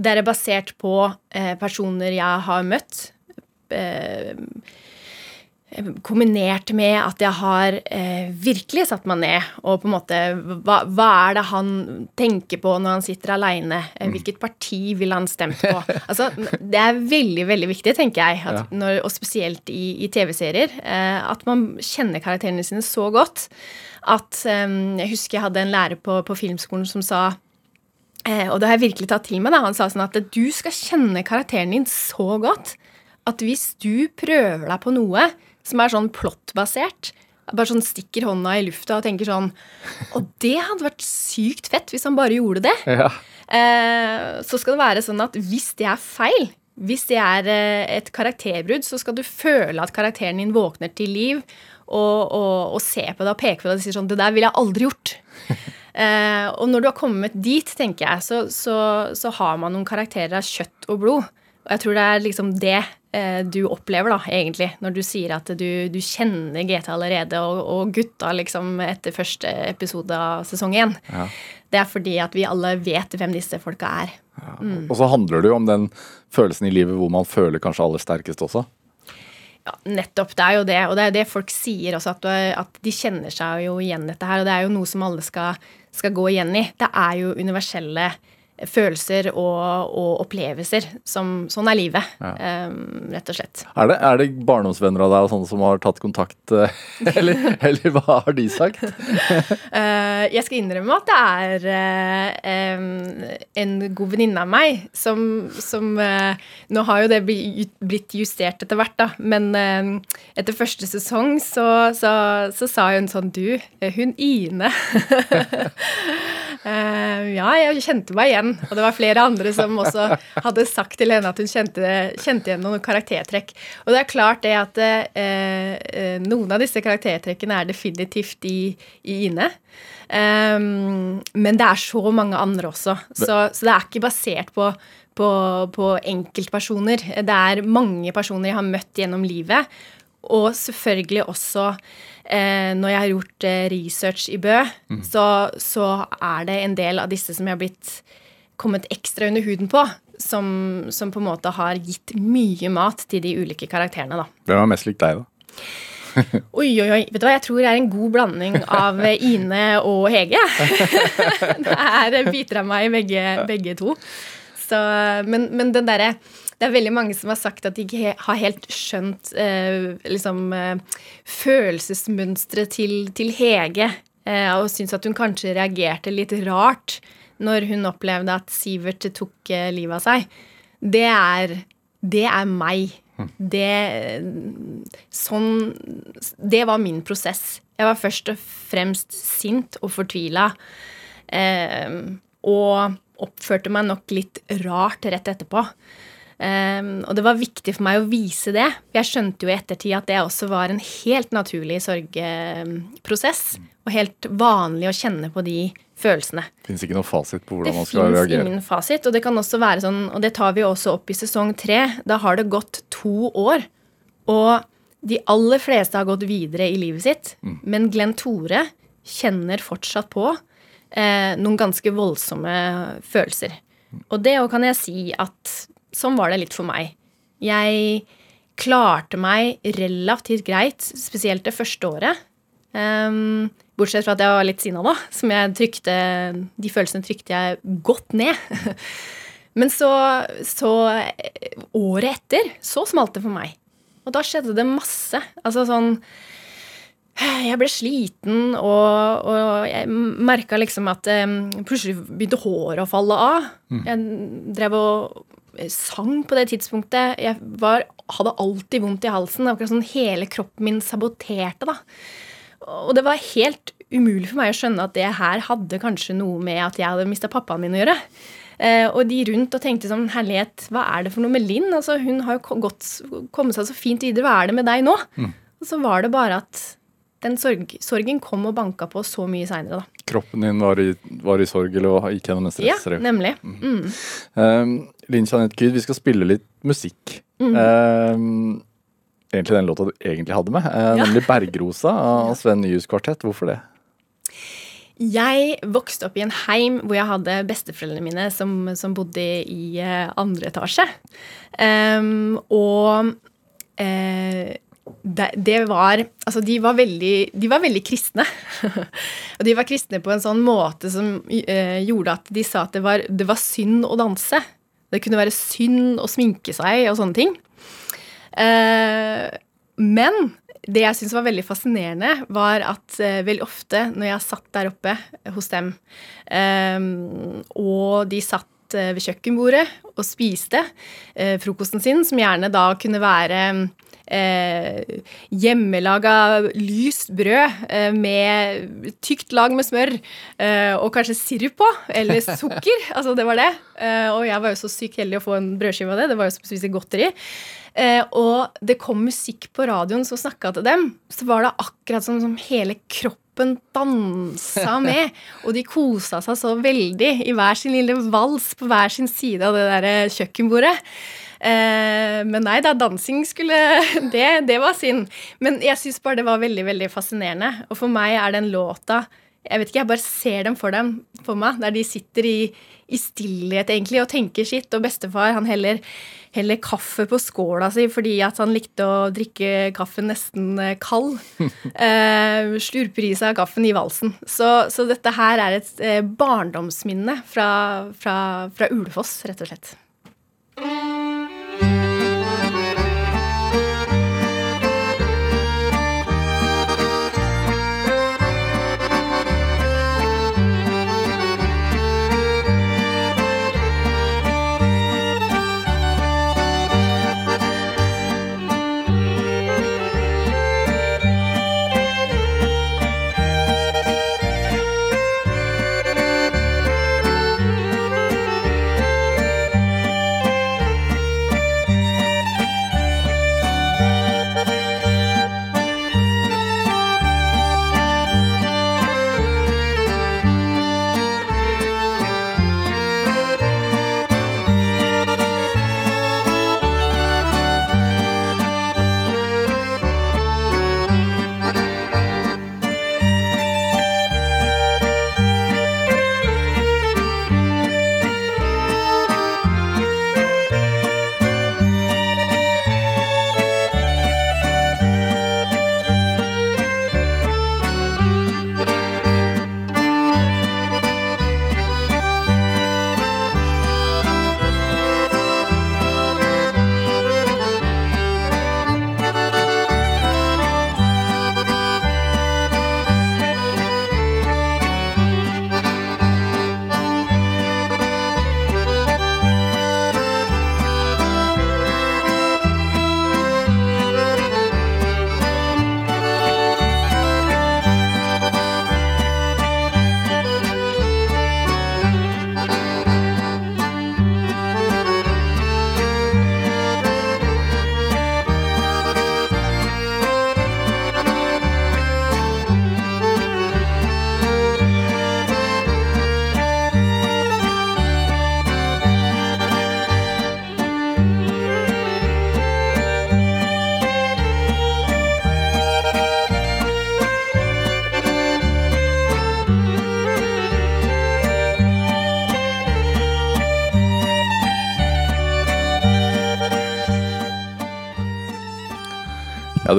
det er basert på eh, personer jeg har møtt. Eh, kombinert med at jeg har eh, virkelig satt meg ned og på en måte hva, hva er det han tenker på når han sitter aleine? Eh, hvilket parti vil han stemt på? altså, det er veldig, veldig viktig, tenker jeg, at når, og spesielt i, i TV-serier, eh, at man kjenner karakterene sine så godt at eh, Jeg husker jeg hadde en lærer på, på filmskolen som sa Eh, og det har jeg virkelig tatt til meg. Da. Han sa sånn at du skal kjenne karakteren din så godt at hvis du prøver deg på noe som er sånn plottbasert, bare sånn stikker hånda i lufta og tenker sånn Og det hadde vært sykt fett hvis han bare gjorde det. Ja. Eh, så skal det være sånn at hvis det er feil, hvis det er eh, et karakterbrudd, så skal du føle at karakteren din våkner til liv og, og, og ser på deg og peker på deg og sier sånn Det der ville jeg aldri gjort. Eh, og når du har kommet dit, tenker jeg, så, så, så har man noen karakterer av kjøtt og blod. Og jeg tror det er liksom det eh, du opplever, da, egentlig, når du sier at du, du kjenner GT allerede, og, og gutta liksom etter første episode av sesong én. Ja. Det er fordi at vi alle vet hvem disse folka er. Og så handler det jo om den følelsen i livet hvor man føler kanskje aller sterkest også. Ja, nettopp. Det er jo det. Og det er jo det folk sier også, at, at de kjenner seg jo igjen dette her. Og det er jo noe som alle skal, skal gå igjen i. Det er jo universelle følelser og, og opplevelser. Som, sånn er livet, eh, rett og slett. Er det, er det barndomsvenner av deg og sånne som har tatt kontakt, eh, eller, eller hva har de sagt? Eh, jeg skal innrømme at det er en god venninne av meg som, som Nå har jo det blitt justert etter hvert, da, men etter første sesong så, så, så sa hun sånn Du, hun Ine ja, jeg kjente meg igjen. Og det var flere andre som også hadde sagt til henne at hun kjente, kjente igjen noen karaktertrekk. Og det er klart det at eh, eh, noen av disse karaktertrekkene er definitivt i, i Ine. Um, men det er så mange andre også. Så, så det er ikke basert på, på, på enkeltpersoner. Det er mange personer jeg har møtt gjennom livet. Og selvfølgelig også eh, når jeg har gjort eh, research i Bø, så, så er det en del av disse som jeg har blitt kommet ekstra under huden på. Som, som på en måte har gitt mye mat til de ulike karakterene, da. Hvem var mest lik deg, da? Oi, oi, oi. Vet du hva, jeg tror det er en god blanding av eh, Ine og Hege. det er biter av meg begge, begge to. Så, men, men den derre Det er veldig mange som har sagt at de ikke har helt skjønt eh, liksom eh, følelsesmønsteret til, til Hege. Eh, og syns at hun kanskje reagerte litt rart når hun opplevde at Sivert tok eh, livet av seg. Det er, det er meg. Det Sånn Det var min prosess. Jeg var først og fremst sint og fortvila. Eh, og oppførte meg nok litt rart rett etterpå. Eh, og det var viktig for meg å vise det. Jeg skjønte jo i ettertid at det også var en helt naturlig sorgprosess. Og helt vanlig å kjenne på de følelsene. Fins ikke noe fasit på Det hvordan man skal reagere. fins reagere. ingen fasit, og det kan også være sånn, og det tar vi også opp i sesong tre. Da har det gått to år, og de aller fleste har gått videre i livet sitt. Mm. Men Glenn Tore kjenner fortsatt på eh, noen ganske voldsomme følelser. Og det òg kan jeg si at sånn var det litt for meg. Jeg klarte meg relativt greit, spesielt det første året. Ehm, bortsett fra at jeg var litt sinna, da. Som jeg trykte De følelsene trykte jeg godt ned. Men så, så Året etter så smalt det for meg. Og da skjedde det masse. Altså sånn Jeg ble sliten, og, og jeg merka liksom at um, plutselig begynte håret å falle av. Jeg drev og sang på det tidspunktet. Jeg var, hadde alltid vondt i halsen. Det var akkurat sånn hele kroppen min saboterte, da. Og det var helt umulig for meg å skjønne at det her hadde kanskje noe med at jeg hadde mista pappaen min å gjøre. Eh, og de rundt og tenkte sånn Herlighet, hva er det for noe med Linn? Altså, hun har jo gått, kommet seg så fint videre. Hva er det med deg nå? Og så var det bare at den sorg, sorgen kom og banka på så mye seinere, da. Kroppen din var i, var i sorg eller gikk gjennom en Ja, nemlig. Mm. Um, Linn Jeanette Kyd, vi skal spille litt musikk. Mm. Um, egentlig den låta du egentlig hadde med, eh, nemlig 'Bergrosa' av Sven Nyhus kvartett. Hvorfor det? Jeg vokste opp i en heim hvor jeg hadde besteforeldrene mine som, som bodde i eh, andre etasje. Um, og eh, det, det var Altså, de var veldig, de var veldig kristne. og de var kristne på en sånn måte som eh, gjorde at de sa at det var, det var synd å danse. Det kunne være synd å sminke seg og sånne ting. Eh, men det jeg syntes var veldig fascinerende, var at eh, veldig ofte når jeg satt der oppe hos dem, eh, og de satt eh, ved kjøkkenbordet og spiste eh, frokosten sin, som gjerne da kunne være eh, hjemmelaga lyst brød eh, med tykt lag med smør eh, og kanskje sirup på, eller sukker. altså det var det. Eh, og jeg var jo så sykt heldig å få en brødskive av det. Det var jo som å spise godteri. Eh, og det kom musikk på radioen som snakka til dem. Så var det akkurat som, som hele kroppen dansa med. Og de kosa seg så veldig i hver sin lille vals på hver sin side av det der eh, kjøkkenbordet. Eh, men nei da, dansing skulle Det, det var synd. Men jeg syns bare det var veldig, veldig fascinerende. Og for meg er den låta jeg vet ikke, jeg bare ser dem for dem for meg, der de sitter i, i stillhet egentlig og tenker sitt. Og bestefar han heller, heller kaffe på skåla si fordi at han likte å drikke kaffen nesten eh, kald. eh, slurper i seg kaffen i valsen. Så, så dette her er et eh, barndomsminne fra, fra, fra Ulefoss, rett og slett.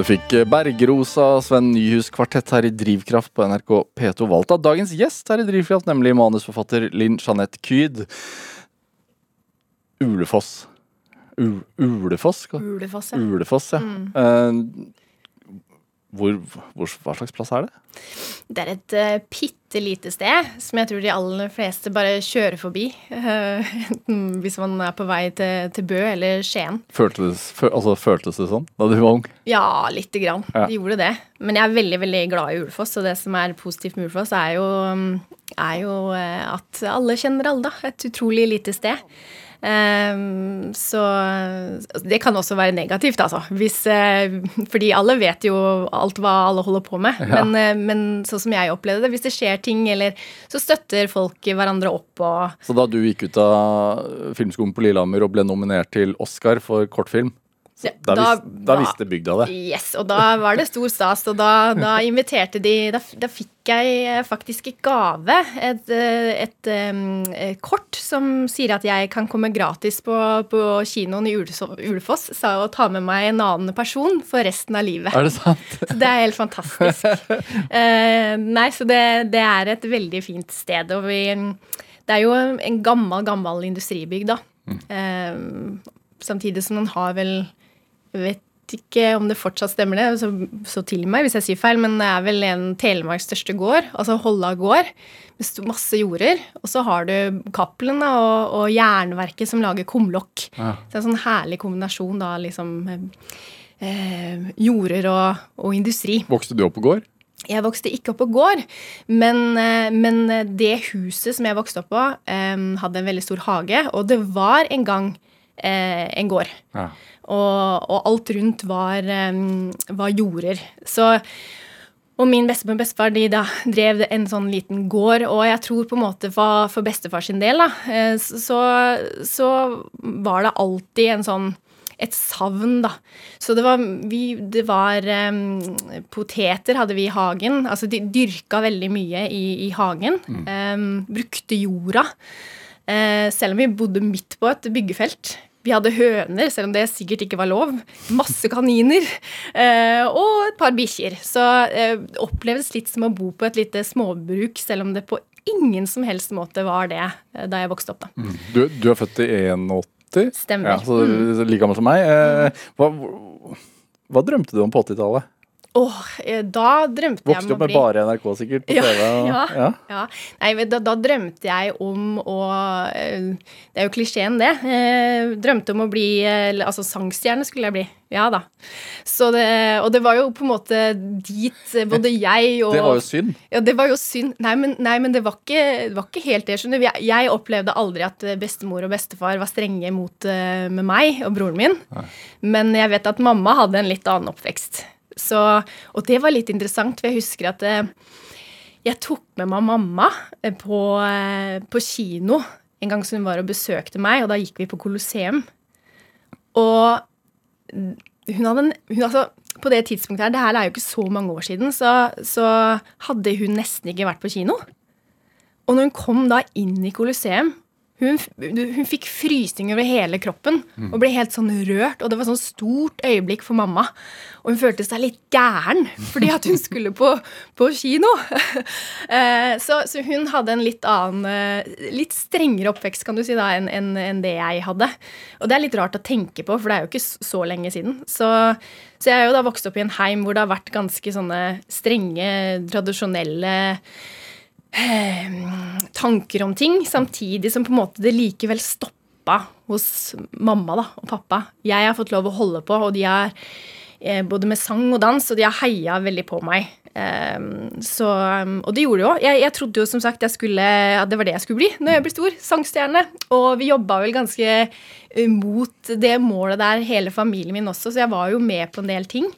Du fikk eh, Bergrosa, Sven Nyhus kvartett her i Drivkraft på NRK P2 valgt av dagens gjest her i Drivkraft, nemlig manusforfatter Linn Jeanette Kyd. Ulefoss. U Ulefoss? Ulefoss, ja. Ulefoss, ja. Eh, hvor, hvor, hva slags plass er det? Det er et uh, bitte lite sted som jeg tror de aller fleste bare kjører forbi. enten hvis man er på vei til, til Bø eller Skien. Føltes, føl, altså, føltes det sånn da du var ung? Ja, lite grann. Ja. Det gjorde det. Men jeg er veldig veldig glad i Ulefoss, og det som er positivt med Ulefoss, er jo, er jo eh, at alle kjenner alle, da. Et utrolig lite sted. Ehm, så altså, det kan også være negativt, altså. Hvis, eh, fordi alle vet jo alt hva alle holder på med. Ja. Men, eh, men sånn som jeg opplevde det, hvis det skjer ting, eller så støtter folk hverandre opp og Så da du gikk ut av filmskolen på Lillehammer og ble nominert til Oscar for kortfilm, Det- Da, da vis, da visste bygda det. Yes, og da var det stor stas, og da, da inviterte de Da, fikk jeg eh, faktisk i gave et, et, et, em, eh, kort som sier at jeg kan komme gratis på, på kinoen i Ulefoss sa, og ta med meg en annen person for resten av livet. Er det sant? Så det er helt fantastisk. uh, nei, så det, det er et veldig fint sted. Og vi Det er jo en gammel, gammel industribygg, da. Eh, samtidig som den har vel vet ikke om det fortsatt stemmer det, så, så til meg hvis jeg sier feil, men det er vel en Telemarks største gård, altså Holla gård, med masse jorder. Og så har du Cappelen og, og Jernverket som lager kumlokk. Ja. Så det er en sånn herlig kombinasjon da, liksom eh, jorder og, og industri. Vokste du opp på gård? Jeg vokste ikke opp på gård, men, eh, men det huset som jeg vokste opp på, eh, hadde en veldig stor hage, og det var en gang eh, en gård. Ja. Og, og alt rundt var, um, var jorder. Så og min bestemor og bestefar de da drev en sånn liten gård, og jeg tror på en måte for, for bestefar sin del, da, eh, så, så var det alltid en sånn et savn, da. Så det var, vi, det var um, Poteter hadde vi i hagen. Altså de dyrka veldig mye i, i hagen. Em, brukte jorda. Eh, selv om vi bodde midt på et byggefelt. Vi hadde høner, selv om det sikkert ikke var lov. Masse kaniner. Eh, og et par bikkjer. Så eh, opplevdes litt som å bo på et lite småbruk, selv om det på ingen som helst måte var det da jeg vokste opp. da. Du, du er født i 81? Stemmer. Ja, så er like gammel som meg. Eh, hva, hva drømte du om på 80-tallet? Åh, eh, da drømte jeg om å bli Vokste opp med bare NRK, sikkert? På Ja, TV? og- ja. ja. Ja. Nei, da, da drømte jeg om å eh, Det er jo klisjeen, det. Eh, drømte om å bli Altså sangstjerne skulle jeg bli. Ja da. Så det, og det var jo på en måte dit både jeg og Det var jo synd. Ja, det var jo synd. Nei, men, nei, men det, var ikke, det var ikke helt det. skjønner du. Jeg, jeg opplevde aldri at bestemor og bestefar var strenge mot med meg og broren min. Men jeg vet at mamma hadde en litt annen oppvekst. Så, og det var litt interessant, for jeg husker at eh, jeg tok med meg mamma eh, på, eh, på kino en gang som hun var og besøkte meg, og da gikk vi på Colosseum. Og hun hadde en hun, altså, På det tidspunktet her, det her er jo ikke så mange år siden, så, så hadde hun nesten ikke vært på kino. Og når hun kom da inn i Colosseum hun, hun fikk frysninger over hele kroppen og ble helt sånn rørt. Og det var sånn stort øyeblikk for mamma. Og hun følte seg litt gæren fordi at hun skulle på, på kino. Eh, så, så hun hadde en litt annen eh, Litt strengere oppvekst kan du si da, enn en, en det jeg hadde. Og det er litt rart å tenke på, for det er jo ikke så lenge siden. Så, så jeg er jo da vokst opp i en heim hvor det har vært ganske sånne strenge, tradisjonelle tanker om ting, samtidig som på en måte det likevel stoppa hos mamma da, og pappa. Jeg har fått lov å holde på, og de har eh, både med sang og dans, og de har heia veldig på meg. Eh, så, um, og det gjorde de jo. Jeg, jeg trodde jo som sagt skulle, at det var det jeg skulle bli når jeg ble stor. Sangstjerne. Og vi jobba vel ganske eh, mot det målet der, hele familien min også, så jeg var jo med på en del ting.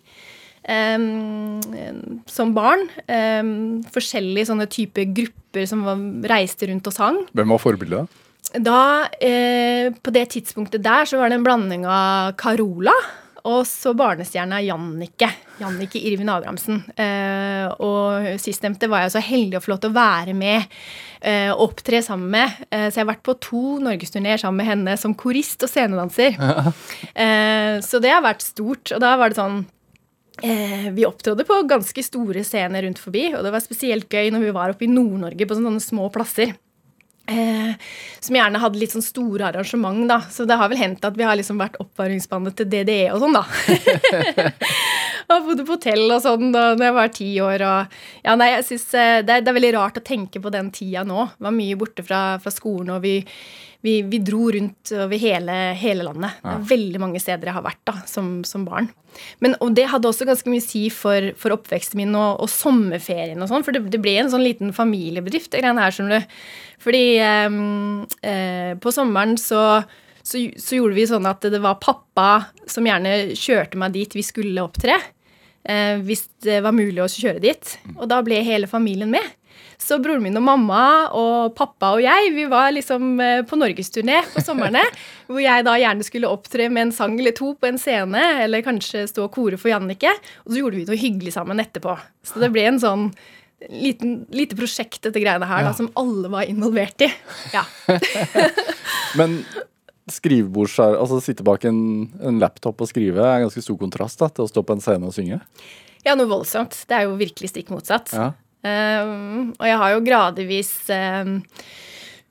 Som barn. Forskjellige sånne type grupper som var, reiste rundt og sang. Hvem var forbildet? Da, eh, på det tidspunktet der, så var det en blanding av Carola og så barnestjerna Jannicke. Jannicke Irvin Abrahamsen. Eh, og sistnevnte var jeg så heldig å få lov til å være med eh, og opptre sammen med. Eh, så jeg har vært på to norgesturneer sammen med henne som korist og scenedanser. Eh, så det har vært stort. Og da var det sånn vi opptrådde på ganske store scener rundt forbi, og det var spesielt gøy når vi var oppe i Nord-Norge på sånne små plasser. Eh, som gjerne hadde litt sånn store arrangement, da. Så det har vel hendt at vi har liksom vært oppvarmingsbandet til DDE og sånn, da. og bodde på hotell og sånn da når jeg var ti år og Ja, nei, jeg syns det, er- det er veldig rart å tenke på den tida nå. Var mye borte fra, fra skolen, og vi, vi, vi dro rundt over hele, hele landet. Det er veldig mange steder jeg har vært da, som, som barn. Men, og det hadde også ganske mye å si for, for oppveksten min og, og sommerferien og sånn, for det, det ble en sånn liten familiebedrift, det greiene her, skjønner du. Fordi eh, eh, på sommeren så, så, så gjorde vi sånn at det var pappa som gjerne kjørte meg dit vi skulle opptre. Eh, hvis det var mulig å kjøre dit. Og da ble hele familien med. Så broren min og mamma og pappa og jeg, vi var liksom eh, på norgesturné på somrene. hvor jeg da gjerne skulle opptre med en sang eller to på en scene, eller kanskje stå og kore for Jannicke. Og så gjorde vi noe hyggelig sammen etterpå. Så det ble en sånn liten, lite prosjekt, dette greiene her, Ja. da, som alle var involvert i. Ja. Men skrivebords altså sitte bak en, en laptop og skrive er en ganske stor kontrast da, til å stå på en scene og synge. ja, noe voldsomt. Det er jo virkelig stikk motsatt. Ja. Um, og jeg har jo gradvis um,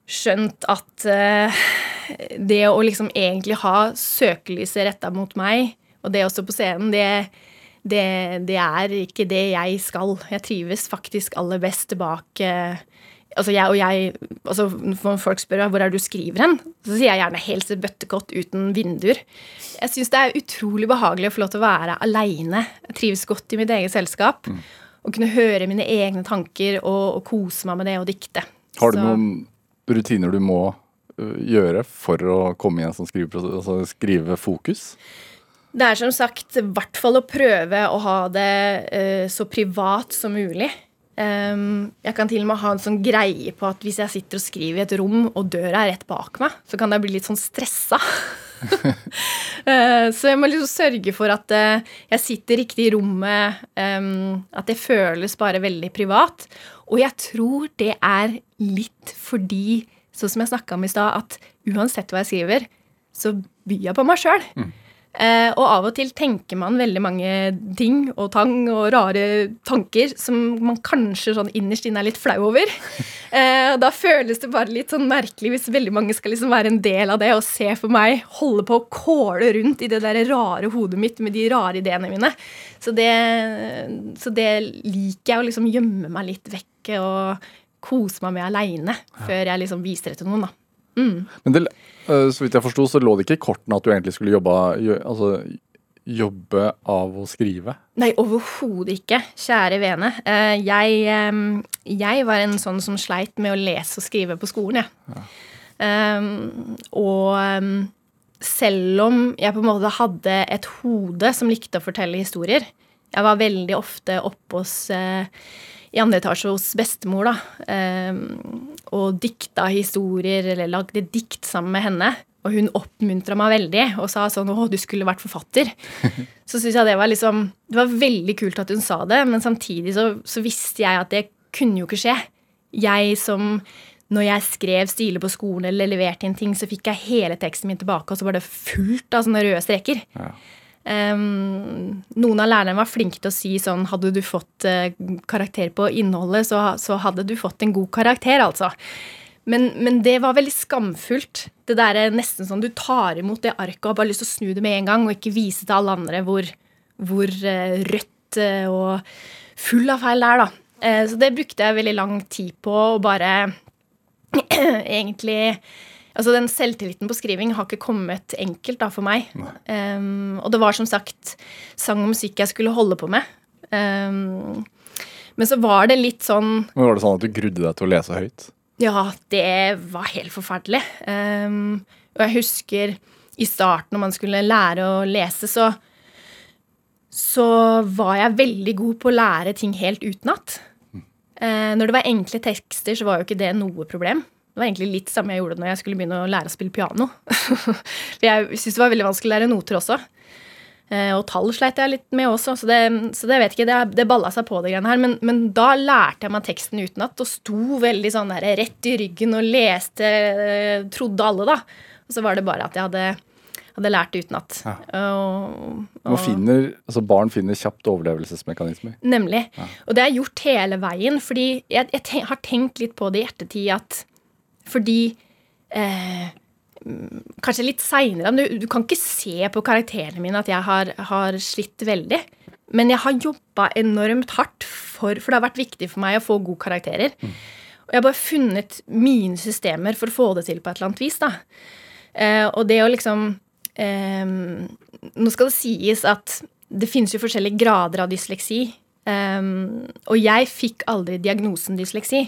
skjønt at uh, det å liksom egentlig ha søkelyset retta mot meg, og det også på scenen, det, det, det er ikke det jeg skal. Jeg trives faktisk aller best bak uh, Altså jeg og jeg, altså Når folk spør hvor er du skriver hen, så sier jeg gjerne helt bøttekott uten vinduer. Jeg syns det er utrolig behagelig å få lov til å være aleine. Jeg trives godt i mitt eget selskap. Å kunne høre mine egne tanker og, og kose meg med det og dikte. Har du Så- noen rutiner du må gjøre for å komme i en sånn skriveprosess, altså skrivefokus? Det er som sagt i hvert fall å prøve å ha det uh, så privat som mulig. Ehm, jeg kan til og med ha en sånn greie på at hvis jeg sitter og skriver i et rom, og døra er rett bak meg, så kan jeg bli litt sånn stressa. uh, så jeg må liksom sørge for at uh, jeg sitter riktig i rommet, um, at det føles bare veldig privat. Og jeg tror det er litt fordi, sånn som jeg snakka om i stad, at uansett hva jeg skriver, så byr jeg på meg sjøl. Eh, og av og til tenker man veldig mange ting og tang og rare tanker som man kanskje sånn innerst inne er litt flau over. Eh, da føles det bare litt sånn merkelig hvis veldig mange skal liksom være en del av det og se for meg holde på å kåle rundt i det der rare hodet mitt med de rare ideene mine. Så det, så det liker jeg å liksom gjemme meg litt vekk og kose meg med aleine før jeg liksom viser det til noen, da. Men det, så vidt jeg forsto, så lå det ikke i kortene at du egentlig skulle jobbe, altså, jobbe av å skrive. Nei, overhodet ikke. Kjære vene. Eh, Jeg, eh, jeg var en sånn som sleit med å lese og skrive på skolen, jeg. Eh, Og eh, selv om jeg på en måte hadde et hode som likte å fortelle historier Jeg var veldig ofte oppe hos eh, i andre etasje hos bestemor, da. eh, Og dikta historier, eller lagde dikt sammen med henne. Og hun oppmuntra meg veldig og sa sånn 'Å, du skulle vært forfatter'. så syns jeg det var liksom Det var veldig kult at hun sa det, men samtidig så, så visste jeg at det kunne jo ikke skje. Jeg som når jeg skrev stile på skolen eller leverte inn ting, så fikk jeg hele teksten min tilbake, og så var det fullt av sånne røde streker. Ja. Um, noen av lærerne var flinke til å si sånn Hadde du fått uh, karakter på innholdet, så, så hadde du fått en god karakter, altså. Men, men det var veldig skamfullt. Det der er nesten sånn Du tar imot det arket og har bare lyst til å snu det med en gang, og ikke vise til alle andre hvor, hvor uh, rødt uh, og full av feil det er, da. Eh, så det brukte jeg veldig lang tid på å bare egentlig Altså Den selvtilliten på skriving har ikke kommet enkelt da for meg. Um, og det var som sagt sang og musikk jeg skulle holde på med. Um, men så var det litt sånn Men Var det sånn at du grudde deg til å lese høyt? Ja, det var helt forferdelig. Um, og jeg husker i starten når man skulle lære å lese, så så var jeg veldig god på å lære ting helt utenat. Eh, når det var enkle tekster, så var jo ikke det noe problem. Det var egentlig litt samme jeg gjorde når jeg skulle begynne å lære å spille piano. For jeg syntes det var veldig vanskelig å lære noter også. Eh, og tall sleit jeg litt med også, så det, så det vet ikke, det, det balla seg på, det greiene her. Men, men da lærte jeg meg teksten utenat og sto veldig sånn der rett i ryggen og leste, eh, trodde alle, da. Og så var det bare at jeg hadde, hadde lært det utenat. Ja. Altså Barn finner kjapt overlevelsesmekanismer. Nemlig. Og det har jeg gjort hele veien, fordi jeg, jeg ten, har tenkt litt på det i ettertid at fordi eh, mm, Kanskje litt seinere du, du kan ikke se på karakterene mine at jeg har, har slitt veldig. Men jeg har jobba enormt hardt, for, for det har vært viktig for meg å få gode karakterer. Og jeg har bare funnet mine systemer for å få det til på et eller annet vis. da. Eh, og det å liksom eh, Nå skal det sies at det finnes jo forskjellige grader av dysleksi. eh, og jeg fikk aldri diagnosen dysleksi.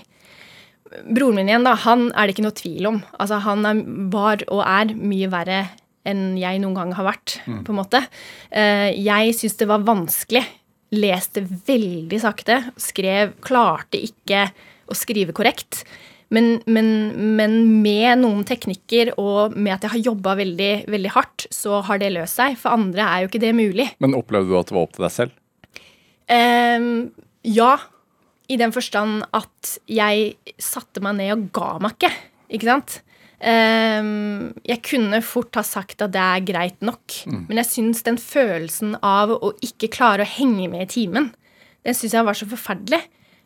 Broren min igjen, da, han er det ikke noe tvil om. Altså, han er, var og er mye verre enn jeg noen gang har vært, på en måte. Eh, jeg syns det var vanskelig. Leste veldig sakte. Skrev Klarte ikke å skrive korrekt. Men, men, men med noen teknikker og med at jeg har jobba veldig, veldig hardt, så har det løst seg. For andre er jo ikke det mulig. Men opplevde du at det var opp til deg selv? Um, ja, i den forstand at jeg satte meg ned og ga meg ikke. Ikke sant? Um, jeg kunne fort ha sagt at det er greit nok, men jeg syns den følelsen av å ikke klare å henge med i timen, den syns jeg var så forferdelig.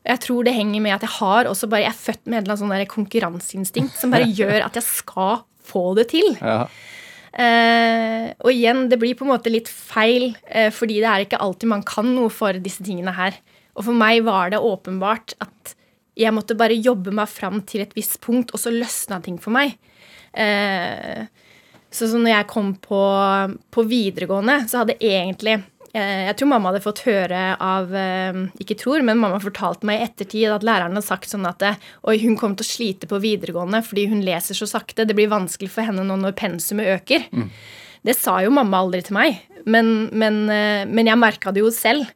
Jeg tror det henger med at jeg har også bare, jeg er født med et eller annet sånn konkurranseinstinkt som bare gjør at jeg skal få det til. Ja. Uh, og igjen, det blir på en måte litt feil, uh, fordi det er ikke alltid man kan noe for disse tingene her. Og for meg var det åpenbart at jeg måtte bare jobbe meg fram til et visst punkt, og så løsna ting for meg. Eh, så, så når jeg kom på, på videregående, så hadde egentlig eh, Jeg tror mamma hadde fått høre av eh, Ikke tror, men mamma fortalte meg i ettertid at læreren hadde sagt sånn at Oi, hun kommer til å slite på videregående fordi hun leser så sakte. Det blir vanskelig for henne nå når pensumet øker. Det sa jo mamma aldri til meg, men, men, eh, men jeg merka det jo selv.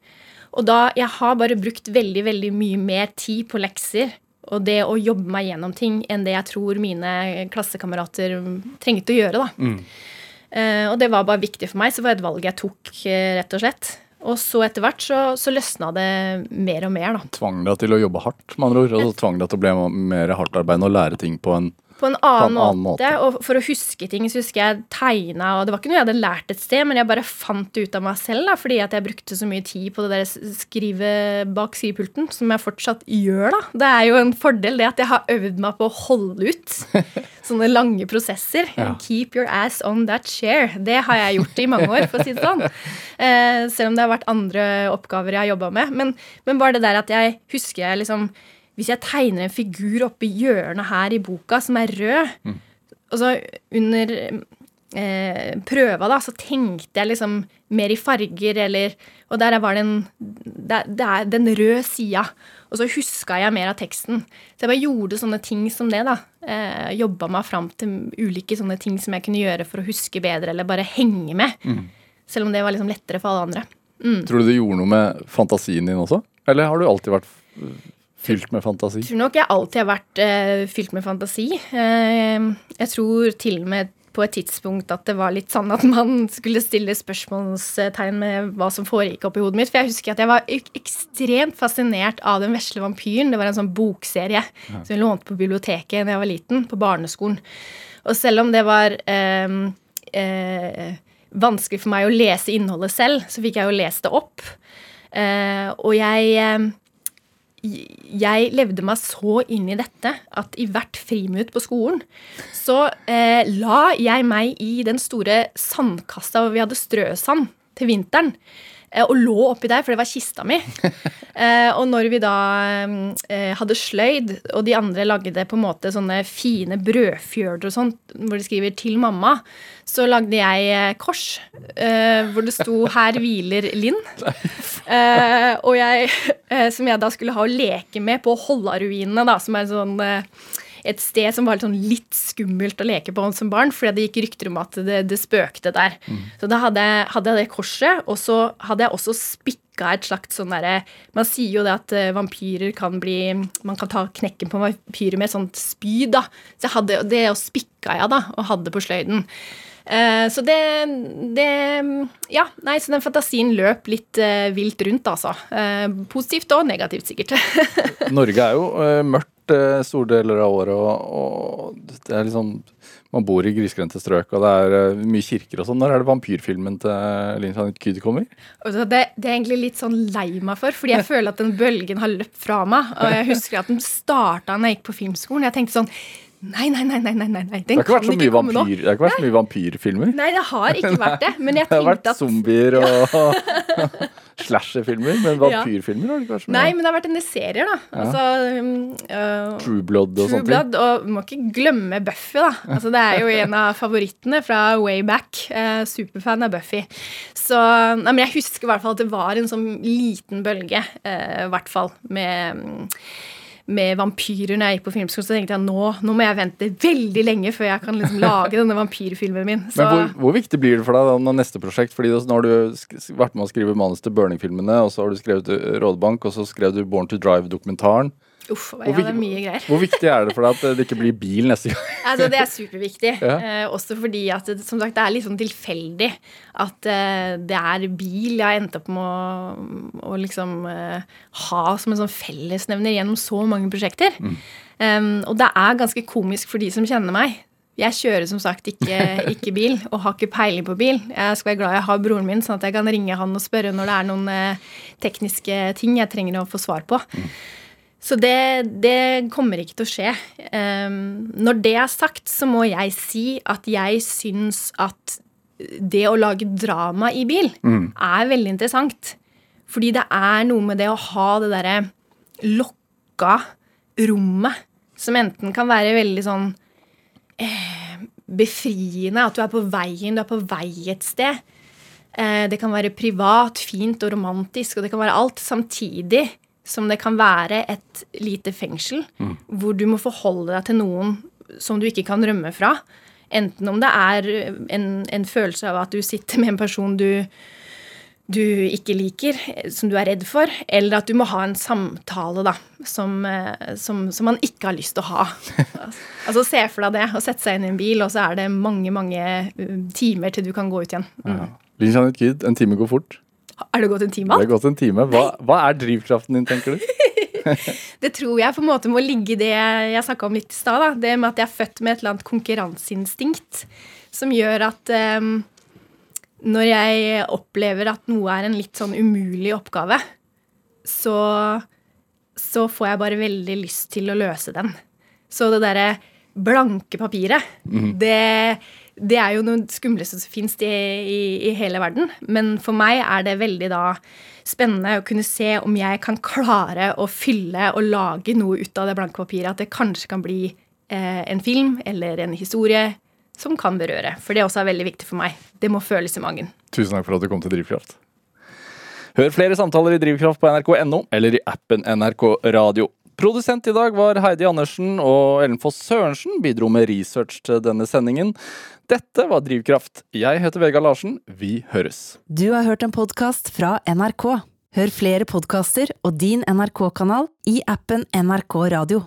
Og da Jeg har bare brukt veldig, veldig mye mer tid på lekser og det å jobbe meg gjennom ting enn det jeg tror mine klassekamerater trengte å gjøre. da. Eh, og det var bare viktig for meg, så det var et valg jeg tok, eh, rett og slett. Og så etter hvert så, så løsna det mer og mer, da. Tvang deg til å jobbe hardt, med andre ord? Og så tvang deg til å bli mer hardtarbeidende og lære ting på en På en annen, annen måte. måte. Og for å huske ting, så husker jeg tegna, og det var ikke noe jeg hadde lært et sted, men jeg bare fant det ut av meg selv, da, fordi at jeg brukte så mye tid på det der skrive bak skrivepulten, som jeg fortsatt gjør, da. Det er jo en fordel, det at jeg har øvd meg på å holde ut sånne lange prosesser. Ja. Keep your ass on that chair. Det har jeg gjort i mange år, for å si det sånn. Eh, selv om det har vært andre oppgaver jeg har jobba med. Men, men bare det der at jeg husker jeg liksom Hvis jeg tegner en figur oppi hjørnet her i boka som er rød, og så under eh, prøva, da, så tenkte jeg liksom mer i farger, eller Og der var det en Det, det er den røde sida. Og så huska jeg mer av teksten. Så jeg bare gjorde sånne ting som det, da. Eh, Jobba meg fram til ulike sånne ting som jeg kunne gjøre for å huske bedre, eller bare henge med. Selv om det var liksom lettere for alle andre. Tror du det gjorde noe med fantasien din også? Eller har du alltid vært fylt med fantasi? Jeg tror nok jeg alltid har vært uh, fylt med fantasi. Uh, jeg tror til og med på et tidspunkt at det var litt sånn at man skulle stille spørsmålstegn med hva som foregikk oppi hodet mitt. For jeg husker at jeg var ek ekstremt fascinert av Den vesle vampyren. Det var en sånn bokserie som jeg lånte på biblioteket da jeg var liten, på barneskolen. Og selv om det var eh, vanskelig for meg å lese innholdet selv, så fikk jeg jo lest det opp. Eh, og jeg eh, jeg levde meg så inn i dette at i hvert friminutt på skolen så eh, la jeg meg i den store sandkassa hvor vi hadde strøsand til vinteren. Eh, Og lå oppi der, for det var kista mi. Eh, og når vi da eh, hadde sløyd, og de andre lagde på en måte sånne fine brødfjørder og sånt, hvor de skriver 'til mamma', så lagde jeg kors eh, hvor det sto 'Her hviler Linn'. Eh, og jeg, som jeg da skulle ha å leke med på Holla-ruinene, da, som er sånn et sted som var litt, sånn litt skummelt å leke på som barn, fordi det gikk rykter om at det, det spøkte der. Så da hadde jeg, hadde jeg det korset, og så hadde jeg også spikka et slags sånn derre Man sier jo det at eh, vampyrer kan bli Man kan ta knekken på vampyrer med et sånt spyd, da. Så jeg hadde, det og spikka jeg, da, og hadde på sløyden. Uh, så det, det Ja, nei, så den fantasien løp litt uh, vilt rundt, altså. Uh, positivt og negativt, sikkert. Norge er jo øh, mørkt øh, store deler av året, og, og det er liksom Man bor i grisgrendte strøk, og det er øh, mye kirker og sånn. Når er det vampyrfilmen til Linn Janet Kyd kommer? Det, det er egentlig litt sånn lei meg for, fordi jeg føler at den bølgen har løpt fra meg. Og jeg husker at den starta da jeg gikk på filmskolen. Jeg tenkte sånn Nei, nei, nei, nei, nei, nei, Den Det har ikke vært så mye, vampyr, det har ikke vært så mye vampyrfilmer. Nei, det har ikke vært det. Men jeg tenkte at Det har vært zombier og slasherfilmer, men vampyrfilmer har det ikke vært så mye. Nei, men det har vært en del serier, da. Altså, um, uh, True Blood og sånt. Blood, og vi må ikke glemme Buffy, da. Altså, det er jo en av favorittene fra way back. Eh, superfan av Buffy. Så nei, men jeg husker i hvert fall at det var en sånn liten bølge, eh, i hvert fall, med mm, med vampyrer når jeg gikk på filmskolen, så tenkte jeg nå, nå må jeg vente veldig lenge før jeg kan liksom lage denne vampyrfilmen min. Så, Men hvor, hvor viktig blir det for deg da når neste prosjekt? Fordi nå har du vært med å skrive manus til Burning-filmene, og så har du skrevet uh, Rådebank, og så skrev du Born to Drive-dokumentaren. Uff, ja, det er mye greier. Hvor viktig er det for deg at det ikke blir bil neste gang? Altså, det er superviktig. Ja. Eh, også fordi at som sagt, det er litt sånn tilfeldig at eh, det er bil jeg har endt opp med å, å liksom eh, ha som en sånn fellesnevner gjennom så mange prosjekter. Um, og det er ganske komisk for de som kjenner meg. Jeg kjører som sagt ikke, ikke bil, og har ikke peiling på bil. Jeg skal være glad jeg har broren min, sånn at jeg kan ringe han og spørre når det er noen eh, tekniske ting jeg trenger å få svar på. Så det, det kommer ikke til å skje. Um, når det er sagt, så må jeg si at jeg syns at det å lage drama i bil er veldig interessant. Fordi det er noe med det å ha det derre lokka rommet som enten kan være veldig sånn eh, befriende, at du er på veien, du er på vei et sted. Eh, det kan være privat, fint og romantisk, og det kan være alt. Samtidig som det kan være et lite fengsel hvor du må forholde deg til noen som du ikke kan rømme fra. Enten om det er en, en følelse av at du sitter med en person du, du ikke liker, som du er redd for, eller at du må ha en samtale da, som, eh, som, som man ikke har lyst til å ha. altså Se for deg det, å sette seg inn i en bil, og så er det mange mange uh, timer til du kan gå ut igjen. Mm. Linn Janet Kid, en time går fort. Er det gått en time Det er gått en time. Hva, hva er drivkraften din, tenker du? Det tror jeg på en måte må ligge i det jeg snakka om litt i stad. Det med at jeg er født med et eller annet konkurranseinstinkt som gjør at um, når jeg opplever at noe er en litt sånn umulig oppgave, så, så får jeg bare veldig lyst til å løse den. Så det derre blanke papiret, det, det er jo noe skumleste som fins i, i, i hele verden. Men for meg er det veldig da spennende å kunne se om jeg kan klare å fylle og lage noe ut av det blanke papiret. At det kanskje kan bli eh, en film eller en historie som kan berøre. For det også er veldig viktig for meg. Det må føles i magen. Tusen takk for at du kom til Drivkraft. Hør flere samtaler i Drivkraft på nrk.no eller i appen NRK Radio. Produsent i dag var Heidi Andersen, og Ellen Foss Sørensen bidro med research til denne sendingen. Dette var Drivkraft. Jeg heter Vegard Larsen. Vi høres. Du har hørt en podkast fra NRK. Hør flere podkaster og din NRK-kanal i appen NRK Radio.